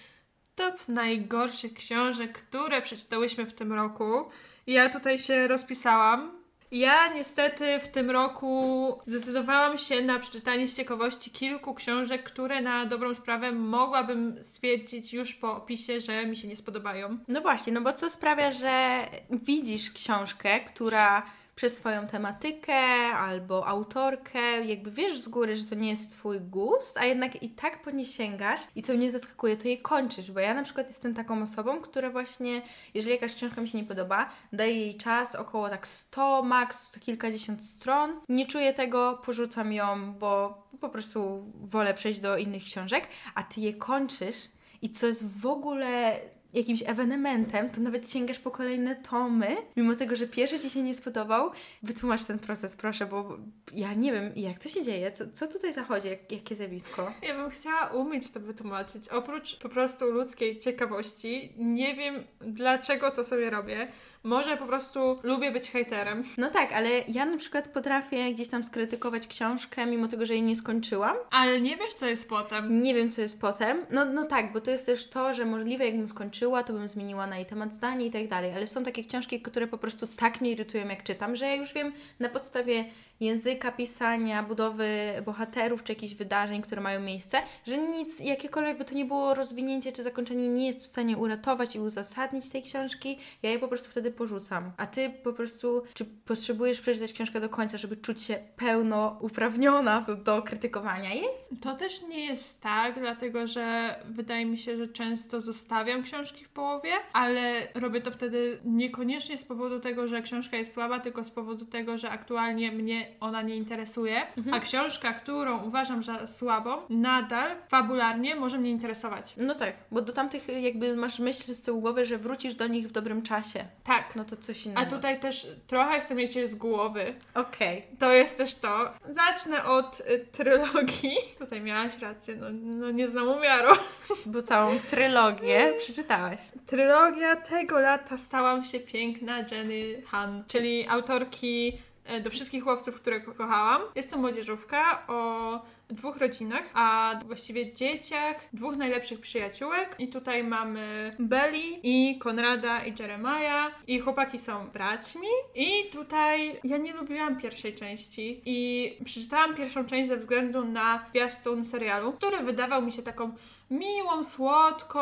top najgorszych książek, które przeczytałyśmy w tym roku. Ja tutaj się rozpisałam. Ja niestety w tym roku zdecydowałam się na przeczytanie z ciekawości kilku książek, które na dobrą sprawę mogłabym stwierdzić już po opisie, że mi się nie spodobają. No właśnie, no bo co sprawia, że widzisz książkę, która przez swoją tematykę albo autorkę, jakby wiesz z góry, że to nie jest Twój gust, a jednak i tak po nie sięgasz i co mnie zaskakuje, to je kończysz, bo ja na przykład jestem taką osobą, która właśnie, jeżeli jakaś książka mi się nie podoba, daję jej czas, około tak 100, max kilkadziesiąt stron, nie czuję tego, porzucam ją, bo po prostu wolę przejść do innych książek, a Ty je kończysz i co jest w ogóle jakimś ewenementem, to nawet sięgasz po kolejne tomy, mimo tego, że pierwszy Ci się nie spodobał. Wytłumacz ten proces, proszę, bo ja nie wiem, jak to się dzieje, co, co tutaj zachodzi, jak, jakie zjawisko. Ja bym chciała umieć to wytłumaczyć. Oprócz po prostu ludzkiej ciekawości, nie wiem dlaczego to sobie robię. Może po prostu lubię być hejterem. No tak, ale ja na przykład potrafię gdzieś tam skrytykować książkę, mimo tego, że jej nie skończyłam. Ale nie wiesz, co jest potem. Nie wiem, co jest potem. No, no tak, bo to jest też to, że możliwe, jakbym skończyła, to bym zmieniła na jej temat zdanie i tak dalej. Ale są takie książki, które po prostu tak mnie irytują, jak czytam, że ja już wiem na podstawie języka pisania, budowy bohaterów czy jakichś wydarzeń, które mają miejsce, że nic, jakiekolwiek by to nie było rozwinięcie czy zakończenie, nie jest w stanie uratować i uzasadnić tej książki. Ja je po prostu wtedy porzucam. A ty po prostu, czy potrzebujesz przeczytać książkę do końca, żeby czuć się pełno uprawniona do, do krytykowania jej? To też nie jest tak, dlatego że wydaje mi się, że często zostawiam książki w połowie, ale robię to wtedy niekoniecznie z powodu tego, że książka jest słaba, tylko z powodu tego, że aktualnie mnie ona nie interesuje, a książka, którą uważam za słabą, nadal fabularnie może mnie interesować. No tak, bo do tamtych jakby masz myśl z tyłu głowy, że wrócisz do nich w dobrym czasie. Tak. No to coś innego. A tutaj też trochę chcę mieć je z głowy. Okej. To jest też to. Zacznę od y, trylogii. Tutaj miałaś rację, no, no nie znam umiaru. Bo całą trylogię przeczytałaś. Trylogia tego lata stałam się piękna Jenny Han, czyli autorki do wszystkich chłopców, które ko- kochałam. Jest to młodzieżówka o dwóch rodzinach, a właściwie dzieciach dwóch najlepszych przyjaciółek. I tutaj mamy Belly i Konrada i Jeremiah. I chłopaki są braćmi. I tutaj ja nie lubiłam pierwszej części i przeczytałam pierwszą część ze względu na zwiastun serialu, który wydawał mi się taką miłą, słodką,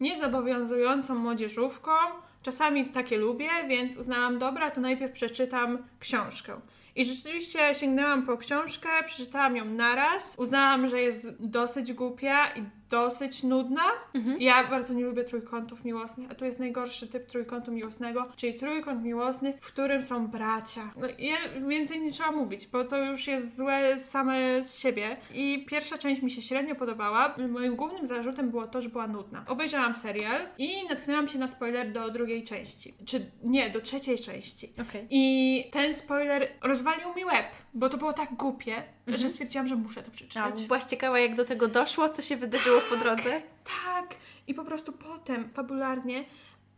niezobowiązującą młodzieżówką. Czasami takie lubię, więc uznałam, dobra, to najpierw przeczytam książkę. I rzeczywiście sięgnęłam po książkę, przeczytałam ją naraz. Uznałam, że jest dosyć głupia i dosyć nudna. Ja bardzo nie lubię trójkątów miłosnych, a tu jest najgorszy typ trójkątu miłosnego, czyli trójkąt miłosny, w którym są bracia. No, ja, więcej nie trzeba mówić, bo to już jest złe same z siebie. I pierwsza część mi się średnio podobała. Moim głównym zarzutem było to, że była nudna. Obejrzałam serial i natknęłam się na spoiler do drugiej części. Czy nie, do trzeciej części. Okej. I ten spoiler rozwalił mi łeb, bo to było tak głupie, że stwierdziłam, że muszę to A przeczytać. byłaś ciekawa, jak do tego doszło, co się wydarzyło po drodze? Tak, i po prostu potem, fabularnie,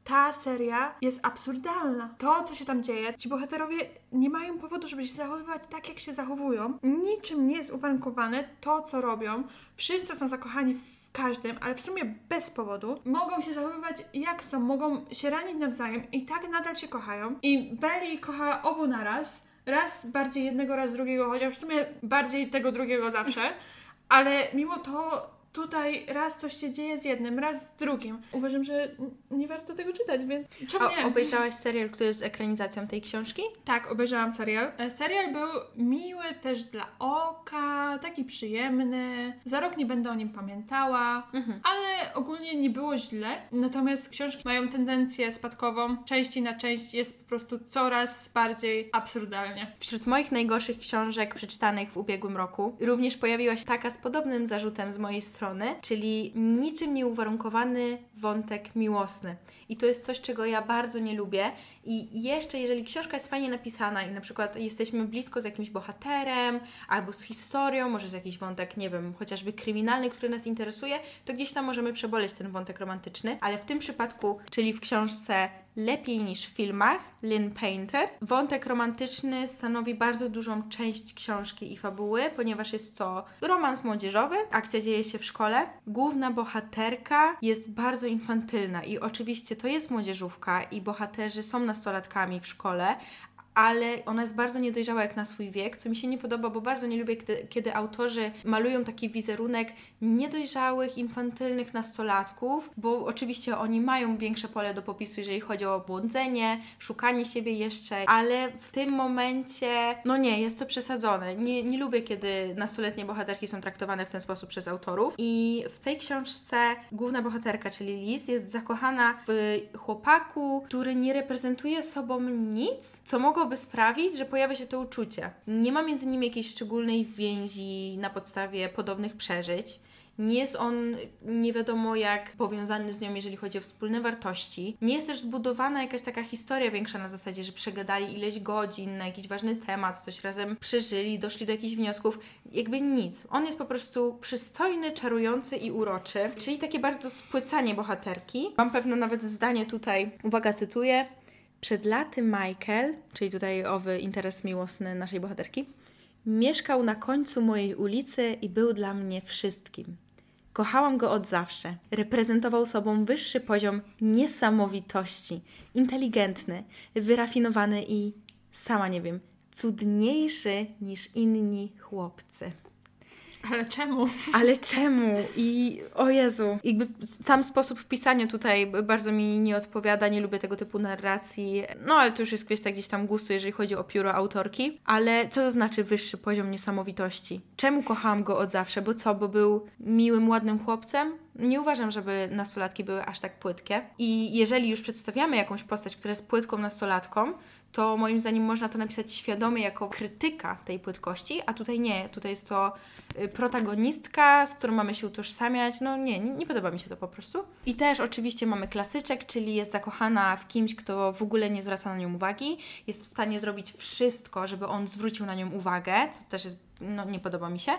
ta seria jest absurdalna. To, co się tam dzieje, ci bohaterowie nie mają powodu, żeby się zachowywać tak, jak się zachowują. Niczym nie jest uwarunkowane to, co robią. Wszyscy są zakochani w każdym, ale w sumie bez powodu. Mogą się zachowywać jak chcą, mogą się ranić nawzajem i tak nadal się kochają. I Belly kocha obu naraz. Raz bardziej jednego, raz drugiego, chociaż w sumie bardziej tego drugiego zawsze. Ale mimo to tutaj raz coś się dzieje z jednym, raz z drugim. Uważam, że nie warto tego czytać, więc czemu nie? Obejrzałaś serial, który jest ekranizacją tej książki? Tak, obejrzałam serial. E, Serial był miły też dla oka, taki przyjemny. Za rok nie będę o nim pamiętała, Mhm. ale ogólnie nie było źle. Natomiast książki mają tendencję spadkową. Części na część jest po prostu coraz bardziej absurdalnie. Wśród moich najgorszych książek przeczytanych w ubiegłym roku również pojawiła się taka z podobnym zarzutem z mojej strony, czyli niczym nieuwarunkowany wątek miłosny. I to jest coś, czego ja bardzo nie lubię. I jeszcze, jeżeli książka jest fajnie napisana i na przykład jesteśmy blisko z jakimś bohaterem albo z historią, może z jakiś wątek, nie wiem, chociażby kryminalny, który nas interesuje, to gdzieś tam możemy przeboleć ten wątek romantyczny. Ale w tym przypadku, czyli w książce lepiej niż w filmach, Lynn Painter. Wątek romantyczny stanowi bardzo dużą część książki i fabuły, ponieważ jest to romans młodzieżowy. Akcja dzieje się w szkole. Główna bohaterka jest bardzo infantylna i oczywiście to jest młodzieżówka i bohaterzy są nastolatkami w szkole, ale ona jest bardzo niedojrzała jak na swój wiek, co mi się nie podoba, bo bardzo nie lubię, kiedy, autorzy malują taki wizerunek niedojrzałych, infantylnych nastolatków, bo oczywiście oni mają większe pole do popisu, jeżeli chodzi o błądzenie, szukanie siebie jeszcze, ale w tym momencie, no nie, jest to przesadzone. Nie, nie lubię, kiedy nastoletnie bohaterki są traktowane w ten sposób przez autorów. I w tej książce główna bohaterka, czyli Liz, jest zakochana w chłopaku, który nie reprezentuje sobą nic, co mogłoby sprawić, że pojawia się to uczucie. Nie ma między nimi jakiejś szczególnej więzi na podstawie podobnych przeżyć. Nie jest on nie wiadomo jak powiązany z nią, jeżeli chodzi o wspólne wartości. Nie jest też zbudowana jakaś taka historia większa na zasadzie, że przegadali ileś godzin na jakiś ważny temat, coś razem przeżyli, doszli do jakichś wniosków. Jakby nic. On jest po prostu przystojny, czarujący i uroczy. Czyli takie bardzo spłycanie bohaterki. Mam pewno nawet zdanie tutaj, uwaga, cytuję. Przed laty Michael, czyli tutaj owy interes miłosny naszej bohaterki, mieszkał na końcu mojej ulicy i był dla mnie wszystkim. Kochałam go od zawsze. Reprezentował sobą wyższy poziom niesamowitości. Inteligentny, wyrafinowany i, sama nie wiem, cudniejszy niż inni chłopcy. Ale czemu? Ale czemu? I o Jezu, jakby sam sposób pisania tutaj bardzo mi nie odpowiada, nie lubię tego typu narracji. No ale to już jest kwestia gdzieś tam gustu, jeżeli chodzi o pióro autorki. Ale co to znaczy wyższy poziom niesamowitości? Czemu kochałam go od zawsze? Bo co, bo był miłym, ładnym chłopcem? Nie uważam, żeby nastolatki były aż tak płytkie. I jeżeli już przedstawiamy jakąś postać, która jest płytką nastolatką, to moim zdaniem można to napisać świadomie jako krytyka tej płytkości, a tutaj nie. Tutaj jest to y, protagonistka, z którą mamy się utożsamiać. No nie, nie, podoba mi się to po prostu. I też oczywiście mamy klasyczek, czyli jest zakochana w kimś, kto w ogóle nie zwraca na nią uwagi, jest w stanie zrobić wszystko, żeby on zwrócił na nią uwagę, co też jest no, nie podoba mi się.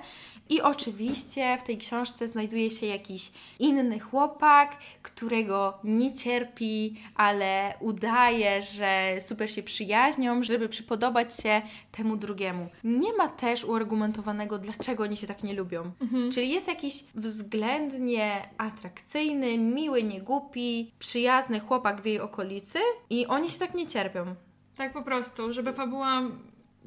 I oczywiście w tej książce znajduje się jakiś inny chłopak, którego nie cierpi, ale udaje, że super się przyjaźnią, żeby przypodobać się temu drugiemu. Nie ma też uargumentowanego, dlaczego oni się tak nie lubią. Mhm. Czyli jest jakiś względnie atrakcyjny, miły, niegłupi, przyjazny chłopak w jej okolicy i oni się tak nie cierpią. Tak po prostu, żeby fabuła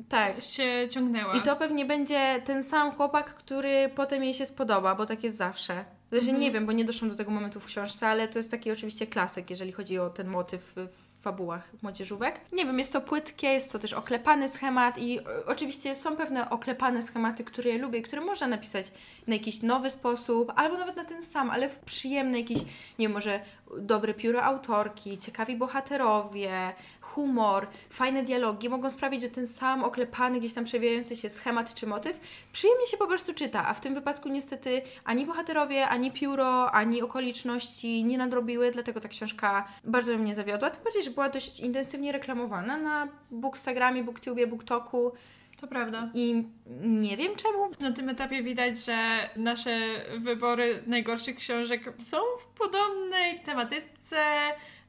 tak. się ciągnęła. I to pewnie będzie ten sam chłopak, który potem jej się spodoba, bo tak jest zawsze. Znaczy mhm. nie wiem, bo nie doszłam do tego momentu w książce, ale to jest taki oczywiście klasyk, jeżeli chodzi o ten motyw w fabułach młodzieżówek. Nie wiem, jest to płytkie, jest to też oklepany schemat i oczywiście są pewne oklepane schematy, które ja lubię, które można napisać na jakiś nowy sposób, albo nawet na ten sam, ale w przyjemny jakiś, nie wiem, może dobre pióro autorki, ciekawi bohaterowie, humor, fajne dialogi mogą sprawić, że ten sam oklepany, gdzieś tam przewijający się schemat czy motyw przyjemnie się po prostu czyta, a w tym wypadku niestety ani bohaterowie, ani pióro, ani okoliczności nie nadrobiły, dlatego ta książka bardzo mnie zawiodła, tym bardziej, że była dość intensywnie reklamowana na Bookstagramie, Booktubie, Booktoku, to prawda. I nie wiem czemu. Na tym etapie widać, że nasze wybory najgorszych książek są w podobnej tematyce,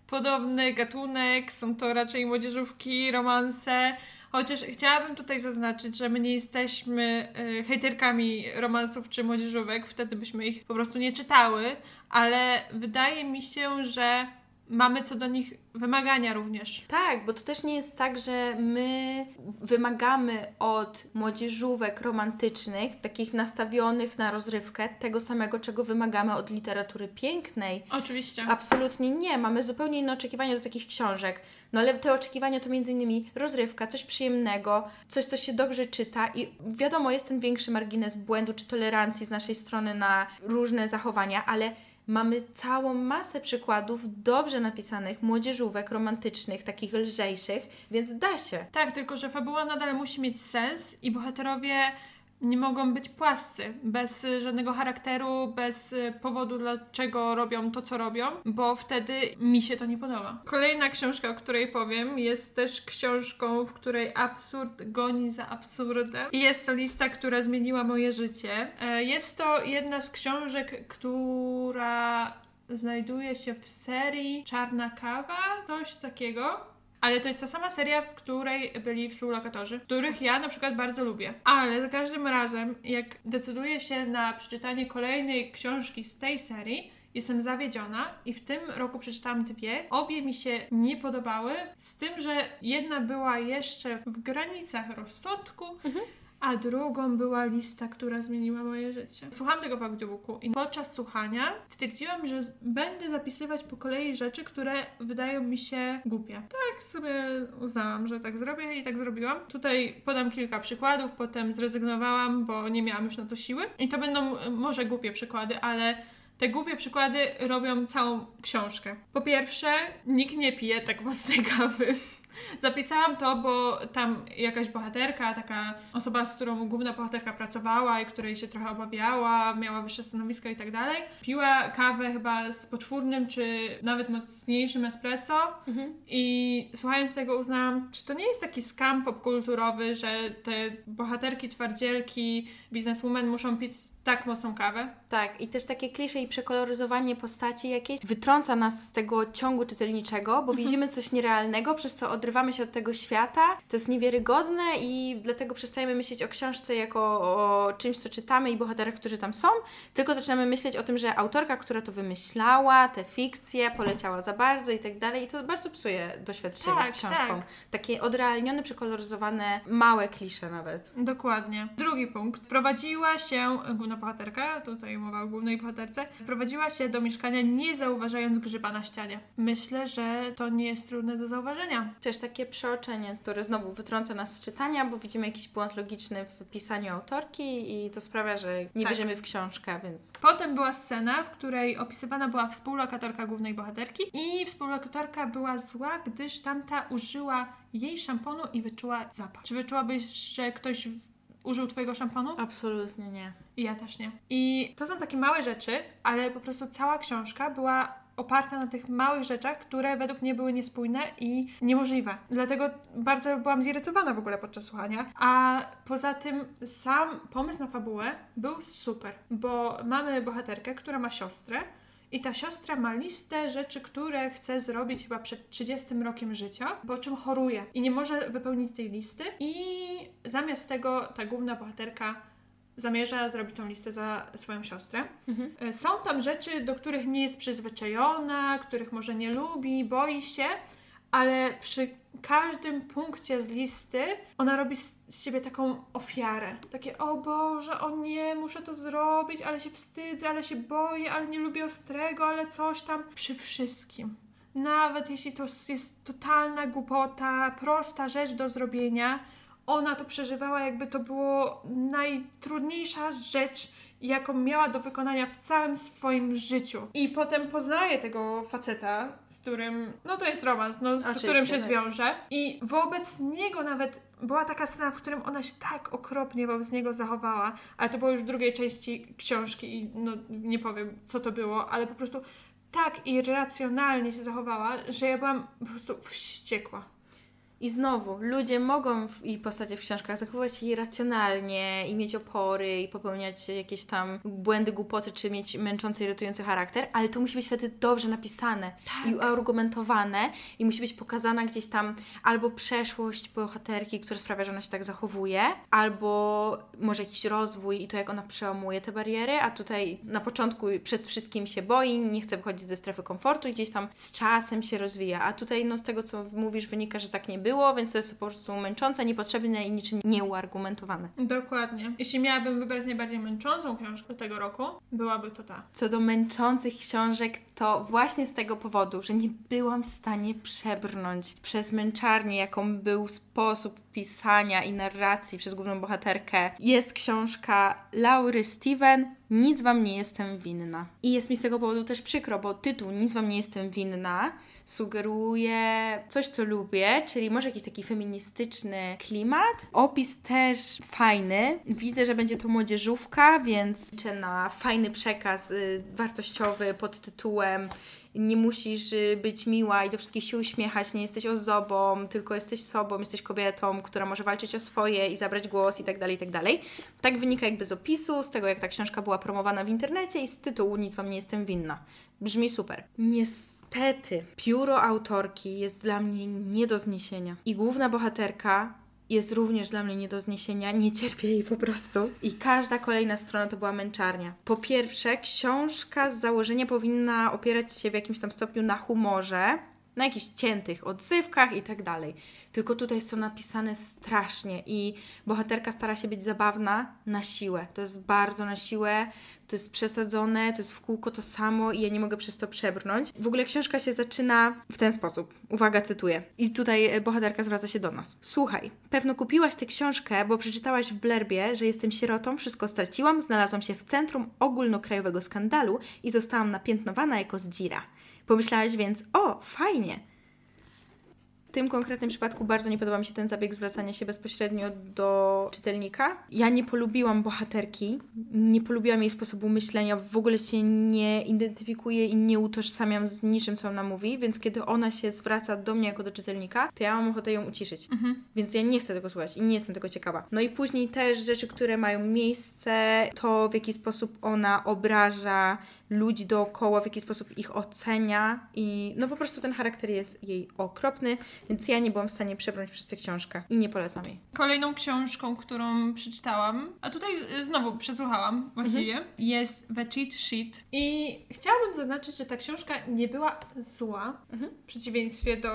podobny gatunek, są to raczej młodzieżówki, romanse. Chociaż chciałabym tutaj zaznaczyć, że my nie jesteśmy y, hejterkami romansów czy młodzieżówek, wtedy byśmy ich po prostu nie czytały, ale wydaje mi się, że mamy co do nich wymagania również. Tak, bo to też nie jest tak, że my wymagamy od młodzieżówek romantycznych, takich nastawionych na rozrywkę, tego samego, czego wymagamy od literatury pięknej. Oczywiście. Absolutnie nie. Mamy zupełnie inne oczekiwania do takich książek. No ale te oczekiwania to między innymi rozrywka, coś przyjemnego, coś, co się dobrze czyta i wiadomo, jest ten większy margines błędu czy tolerancji z naszej strony na różne zachowania, ale mamy całą masę przykładów dobrze napisanych młodzieżówek romantycznych, takich lżejszych, więc da się. Tak, tylko że fabuła nadal musi mieć sens i bohaterowie nie mogą być płascy, bez żadnego charakteru, bez powodu, dlaczego robią to, co robią, bo wtedy mi się to nie podoba. Kolejna książka, o której powiem, jest też książką, w której absurd goni za absurdem. I jest to lista, która zmieniła moje życie. E, jest to jedna z książek, która znajduje się w serii Czarna Kawa, coś takiego. Ale to jest ta sama seria, w której byli współlokatorzy, których ja na przykład bardzo lubię. Ale za każdym razem, jak decyduję się na przeczytanie kolejnej książki z tej serii, jestem zawiedziona i w tym roku przeczytałam dwie. Obie mi się nie podobały, z tym, że jedna była jeszcze w granicach rozsądku, a drugą była lista, która zmieniła moje życie. Słuchałam tego w audiobooku i podczas słuchania stwierdziłam, że będę zapisywać po kolei rzeczy, które wydają mi się głupie. Tak sobie uznałam, że tak zrobię i tak zrobiłam. Tutaj podam kilka przykładów, potem zrezygnowałam, bo nie miałam już na to siły. I to będą e, może głupie przykłady, ale te głupie przykłady robią całą książkę. Po pierwsze, nikt nie pije tak mocnej kawy. Zapisałam to, bo tam jakaś bohaterka, taka osoba, z którą główna bohaterka pracowała i której się trochę obawiała, miała wyższe stanowisko i tak dalej, piła kawę chyba z poczwórnym czy nawet mocniejszym espresso. I słuchając tego uznałam, czy to nie jest taki skam popkulturowy, że te bohaterki, twardzielki, bizneswomen muszą pić tak mocną kawę? Tak, i też takie klisze i przekoloryzowanie postaci jakieś wytrąca nas z tego ciągu czytelniczego, bo widzimy coś nierealnego, przez co odrywamy się od tego świata. To jest niewiarygodne i dlatego przestajemy myśleć o książce jako o czymś, co czytamy i bohaterach, którzy tam są, tylko zaczynamy myśleć o tym, że autorka, która to wymyślała, te fikcje, poleciała za bardzo i tak dalej. I to bardzo psuje doświadczenie Tak, z książką. tak. Takie odrealnione, przekoloryzowane, małe klisze nawet. Dokładnie. Drugi punkt. Wprowadziła się główna bohaterka, tutaj mowa o głównej bohaterce, wprowadziła się do mieszkania nie zauważając grzyba na ścianie. Myślę, że to nie jest trudne do zauważenia. Też takie przeoczenie, które znowu wytrąca nas z czytania, bo widzimy jakiś błąd logiczny w pisaniu autorki i to sprawia, że nie Tak. wierzymy w książkę, więc Potem była scena, w której opisywana była współlokatorka głównej bohaterki i współlokatorka była zła, gdyż tamta użyła jej szamponu i wyczuła zapach. Czy wyczułabyś, że ktoś użył twojego szamponu? absolutnie nie. I ja też nie. I to są takie małe rzeczy, ale po prostu cała książka była oparta na tych małych rzeczach, które według mnie były niespójne i niemożliwe. Dlatego bardzo byłam zirytowana w ogóle podczas słuchania. A poza tym sam pomysł na fabułę był super, bo mamy bohaterkę, która ma siostrę. I ta siostra ma listę rzeczy, które chce zrobić chyba przed 30 rokiem życia, po czym choruje i nie może wypełnić tej listy. I zamiast tego ta główna bohaterka zamierza zrobić tą listę za swoją siostrę. Mhm. E, Są tam rzeczy, do których nie jest przyzwyczajona, których może nie lubi, boi się, ale przy każdym punkcie z listy ona robi z siebie taką ofiarę. Takie, o Boże, o nie, muszę to zrobić, ale się wstydzę, ale się boję, ale nie lubię ostrego, ale coś tam. Przy wszystkim. Nawet jeśli to jest totalna głupota, prosta rzecz do zrobienia, ona to przeżywała, jakby to było najtrudniejsza rzecz, jaką miała do wykonania w całym swoim życiu. I potem poznaje tego faceta, z którym, no to jest romans, no, z Oczywiście, którym się tak. zwiąże. I wobec niego nawet była taka scena, w którym ona się tak okropnie wobec niego zachowała, ale to było już w drugiej części książki i no nie powiem, co to było, ale po prostu tak irracjonalnie się zachowała, że ja byłam po prostu wściekła. I znowu, ludzie mogą w, i postacie w książkach zachowywać się irracjonalnie i mieć opory i popełniać jakieś tam błędy, głupoty, czy mieć męczący, irytujący charakter, ale to musi być wtedy dobrze napisane i uargumentowane i musi być pokazana gdzieś tam albo przeszłość bohaterki, która sprawia, że ona się tak zachowuje, albo może jakiś rozwój i to, jak ona przełamuje te bariery, a tutaj na początku przed wszystkim się boi, nie chce wychodzić ze strefy komfortu i gdzieś tam z czasem się rozwija, a tutaj no z tego, co mówisz, wynika, że tak nie było, więc to jest po prostu męczące, niepotrzebne i niczym nieuargumentowane. Dokładnie. Jeśli miałabym wybrać najbardziej męczącą książkę tego roku, byłaby to ta. Co do męczących książek, to właśnie z tego powodu, że nie byłam w stanie przebrnąć przez męczarnię, jaką był sposób pisania i narracji przez główną bohaterkę, jest książka Laury Steven Nic Wam nie jestem winna. I jest mi z tego powodu też przykro, bo tytuł Nic Wam nie jestem winna sugeruje coś, co lubię, czyli może jakiś taki feministyczny klimat. Opis też fajny. Widzę, że będzie to młodzieżówka, więc liczę na fajny przekaz y, wartościowy pod tytułem nie musisz y, być miła i do wszystkich się uśmiechać, nie jesteś ozdobą, tylko jesteś sobą, jesteś kobietą, która może walczyć o swoje i zabrać głos i tak dalej, i tak dalej. Tak wynika jakby z opisu, z tego jak ta książka była promowana w internecie i z tytułu Nic Wam nie jestem winna. Brzmi super. Niestety, pióro autorki jest dla mnie nie do zniesienia. I główna bohaterka jest również dla mnie nie do zniesienia, nie cierpię jej po prostu. I każda kolejna strona to była męczarnia. Po pierwsze, książka z założenia powinna opierać się w jakimś tam stopniu na humorze, na jakichś ciętych odzywkach i tak dalej. Tylko tutaj to napisane strasznie i bohaterka stara się być zabawna na siłę. To jest bardzo na siłę, to jest przesadzone, to jest w kółko to samo i ja nie mogę przez to przebrnąć. W ogóle książka się zaczyna w ten sposób. Uwaga, cytuję. I tutaj e, bohaterka zwraca się do nas. Słuchaj, pewno kupiłaś tę książkę, bo przeczytałaś w blerbie, że jestem sierotą, wszystko straciłam, znalazłam się w centrum ogólnokrajowego skandalu i zostałam napiętnowana jako zdzira. Pomyślałaś więc, o, fajnie, w tym konkretnym przypadku bardzo nie podoba mi się ten zabieg zwracania się bezpośrednio do czytelnika. Ja nie polubiłam bohaterki, nie polubiłam jej sposobu myślenia, w ogóle się nie identyfikuję i nie utożsamiam z niczym, co ona mówi, więc kiedy ona się zwraca do mnie jako do czytelnika, to ja mam ochotę ją uciszyć. Mhm. Więc ja nie chcę tego słuchać i nie jestem tego ciekawa. No i później też rzeczy, które mają miejsce, to w jaki sposób ona obraża ludzi dookoła, w jaki sposób ich ocenia i no po prostu ten charakter jest jej okropny, więc ja nie byłam w stanie przebrnąć przez tę książkę i nie polecam jej. Kolejną książką, którą przeczytałam, a tutaj y, znowu przesłuchałam właściwie, mhm. jest The Cheat Sheet i chciałabym zaznaczyć, że ta książka nie była zła, mhm. w przeciwieństwie do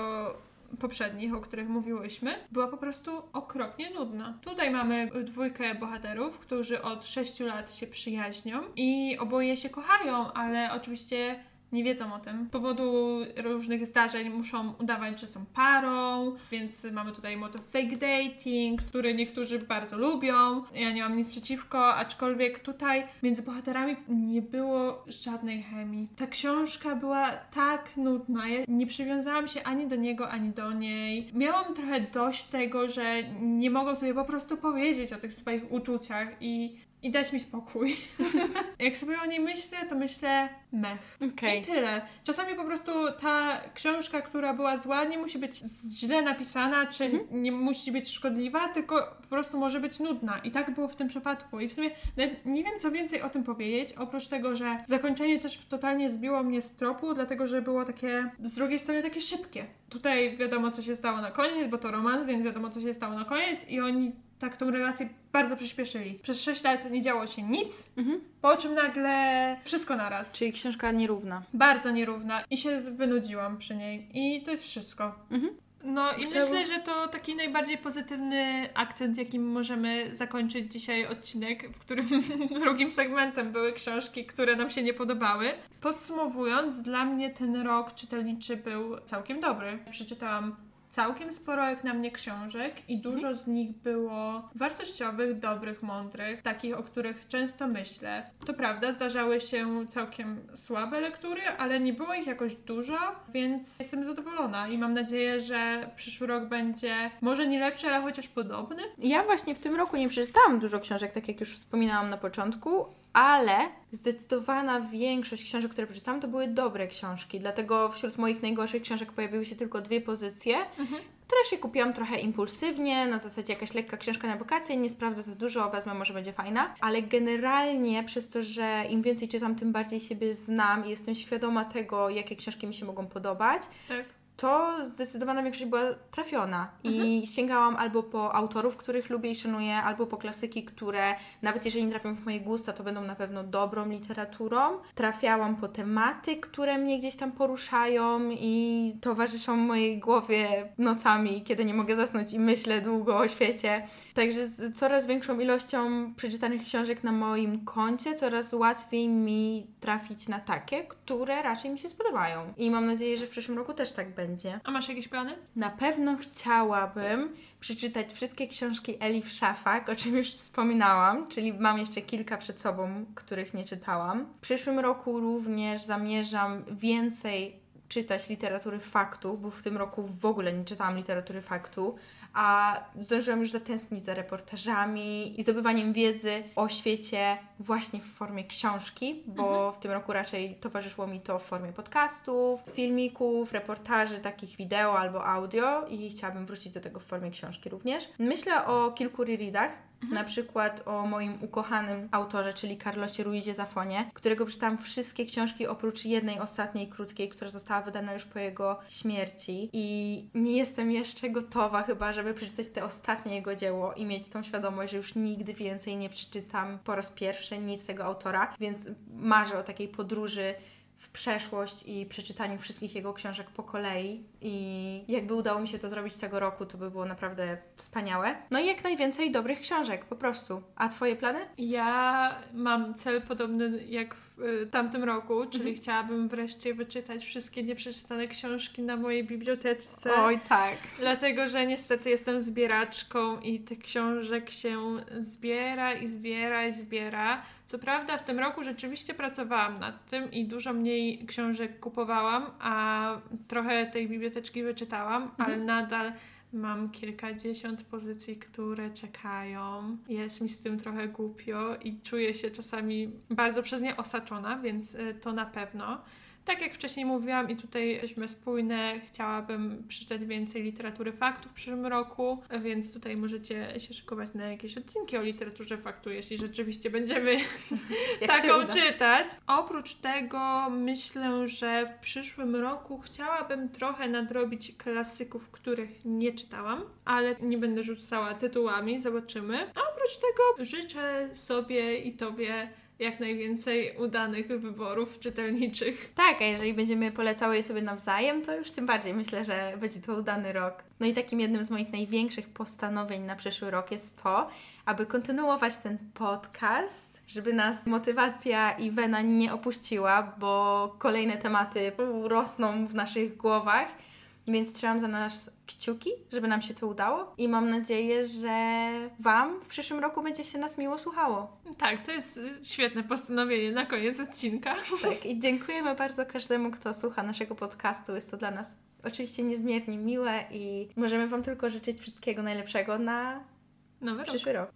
poprzednich, o których mówiłyśmy, była po prostu okropnie nudna. Tutaj mamy dwójkę bohaterów, którzy od 6 lat się przyjaźnią i oboje się kochają, ale oczywiście nie wiedzą o tym. Z powodu różnych zdarzeń muszą udawać, że są parą, więc mamy tutaj motyw fake dating, który niektórzy bardzo lubią. Ja nie mam nic przeciwko, aczkolwiek tutaj między bohaterami nie było żadnej chemii. Ta książka była tak nudna. Ja nie przywiązałam się ani do niego, ani do niej. Miałam trochę dość tego, że nie mogą sobie po prostu powiedzieć o tych swoich uczuciach i i dać mi spokój. Jak sobie o niej myślę, to myślę mech. Okay. I tyle. Czasami po prostu ta książka, która była zła, nie musi być źle napisana, czy mm-hmm. nie musi być szkodliwa, tylko po prostu może być nudna. I tak było w tym przypadku. I w sumie nie wiem, co więcej o tym powiedzieć, oprócz tego, że zakończenie też totalnie zbiło mnie z tropu, dlatego że było takie, z drugiej strony takie szybkie. Tutaj wiadomo, co się stało na koniec, bo to romans, więc wiadomo, co się stało na koniec i oni tak tą relację bardzo przyspieszyli. Przez 6 lat nie działo się nic, mhm. po czym nagle wszystko naraz. Czyli książka nierówna. Bardzo nierówna i się wynudziłam przy niej. I to jest wszystko. Mhm. No i myślę, że to taki najbardziej pozytywny akcent, jakim możemy zakończyć dzisiaj odcinek, w którym drugim segmentem były książki, które nam się nie podobały. Podsumowując, dla mnie ten rok czytelniczy był całkiem dobry. Przeczytałam całkiem sporo jak na mnie książek i dużo z nich było wartościowych, dobrych, mądrych, takich, o których często myślę. To prawda, zdarzały się całkiem słabe lektury, ale nie było ich jakoś dużo, więc jestem zadowolona i mam nadzieję, że przyszły rok będzie może nie lepszy, ale chociaż podobny. Ja właśnie w tym roku nie przeczytałam dużo książek, tak jak już wspominałam na początku, ale zdecydowana większość książek, które przeczytałam, to były dobre książki. Dlatego wśród moich najgorszych książek pojawiły się tylko dwie pozycje, mhm. które się kupiłam trochę impulsywnie, na zasadzie jakaś lekka książka na wakacje, nie sprawdzę za dużo, wezmę, może będzie fajna. Ale generalnie przez to, że im więcej czytam, tym bardziej siebie znam i jestem świadoma tego, jakie książki mi się mogą podobać. Tak to zdecydowana większość była trafiona i mhm. sięgałam albo po autorów, których lubię i szanuję, albo po klasyki, które nawet jeżeli nie trafią w moje gusta, to będą na pewno dobrą literaturą. Trafiałam po tematy, które mnie gdzieś tam poruszają i towarzyszą mojej głowie nocami, kiedy nie mogę zasnąć i myślę długo o świecie. Także z coraz większą ilością przeczytanych książek na moim koncie, coraz łatwiej mi trafić na takie, które raczej mi się spodobają. I mam nadzieję, że w przyszłym roku też tak będzie. A masz jakieś plany? Na pewno chciałabym przeczytać wszystkie książki Elif Szafak, o czym już wspominałam, czyli mam jeszcze kilka przed sobą, których nie czytałam. W przyszłym roku również zamierzam więcej czytać literatury faktu, bo w tym roku w ogóle nie czytałam literatury faktu, a zdążyłam już zatęsknić za reportażami i zdobywaniem wiedzy o świecie właśnie w formie książki, bo mhm. w tym roku raczej towarzyszyło mi to w formie podcastów, filmików, reportaży, takich wideo albo audio i chciałabym wrócić do tego w formie książki również. Myślę o kilku rereadach, Na przykład o moim ukochanym autorze, czyli Carlosie Ruizie Zafonie, którego przeczytałam wszystkie książki oprócz jednej ostatniej krótkiej, która została wydana już po jego śmierci. I nie jestem jeszcze gotowa chyba, żeby przeczytać te ostatnie jego dzieło i mieć tą świadomość, że już nigdy więcej nie przeczytam po raz pierwszy nic tego autora, więc marzę o takiej podróży w przeszłość i przeczytaniu wszystkich jego książek po kolei. I jakby udało mi się to zrobić tego roku, to by było naprawdę wspaniałe. No i jak najwięcej dobrych książek, po prostu. A Twoje plany? Ja mam cel podobny jak w y, tamtym roku, czyli mhm. chciałabym wreszcie wyczytać wszystkie nieprzeczytane książki na mojej bibliotece. Oj, tak. Dlatego, że niestety jestem zbieraczką i tych książek się zbiera i zbiera i zbiera. Co prawda w tym roku rzeczywiście pracowałam nad tym i dużo mniej książek kupowałam, a trochę tej biblioteczki wyczytałam, mhm. ale nadal mam kilkadziesiąt pozycji, które czekają. Jest mi z tym trochę głupio i czuję się czasami bardzo przez nie osaczona, więc y, to na pewno. Tak jak wcześniej mówiłam i tutaj jesteśmy spójne, chciałabym przeczytać więcej literatury faktu w przyszłym roku, więc tutaj możecie się szykować na jakieś odcinki o literaturze faktu, jeśli rzeczywiście będziemy taką czytać. Oprócz tego myślę, że w przyszłym roku chciałabym trochę nadrobić klasyków, których nie czytałam, ale nie będę rzucała tytułami, zobaczymy. A oprócz tego życzę sobie i Tobie jak najwięcej udanych wyborów czytelniczych. Tak, a jeżeli będziemy polecały je sobie nawzajem, to już tym bardziej myślę, że będzie to udany rok. No i takim jednym z moich największych postanowień na przyszły rok jest to, aby kontynuować ten podcast, żeby nas motywacja i wena nie opuściła, bo kolejne tematy rosną w naszych głowach więc trzymam za nas kciuki, żeby nam się to udało i mam nadzieję, że Wam w przyszłym roku będzie się nas miło słuchało. Tak, to jest y, świetne postanowienie na koniec odcinka. Tak, i dziękujemy bardzo każdemu, kto słucha naszego podcastu. Jest to dla nas oczywiście niezmiernie miłe i możemy Wam tylko życzyć wszystkiego najlepszego na Nowy przyszły rok. rok.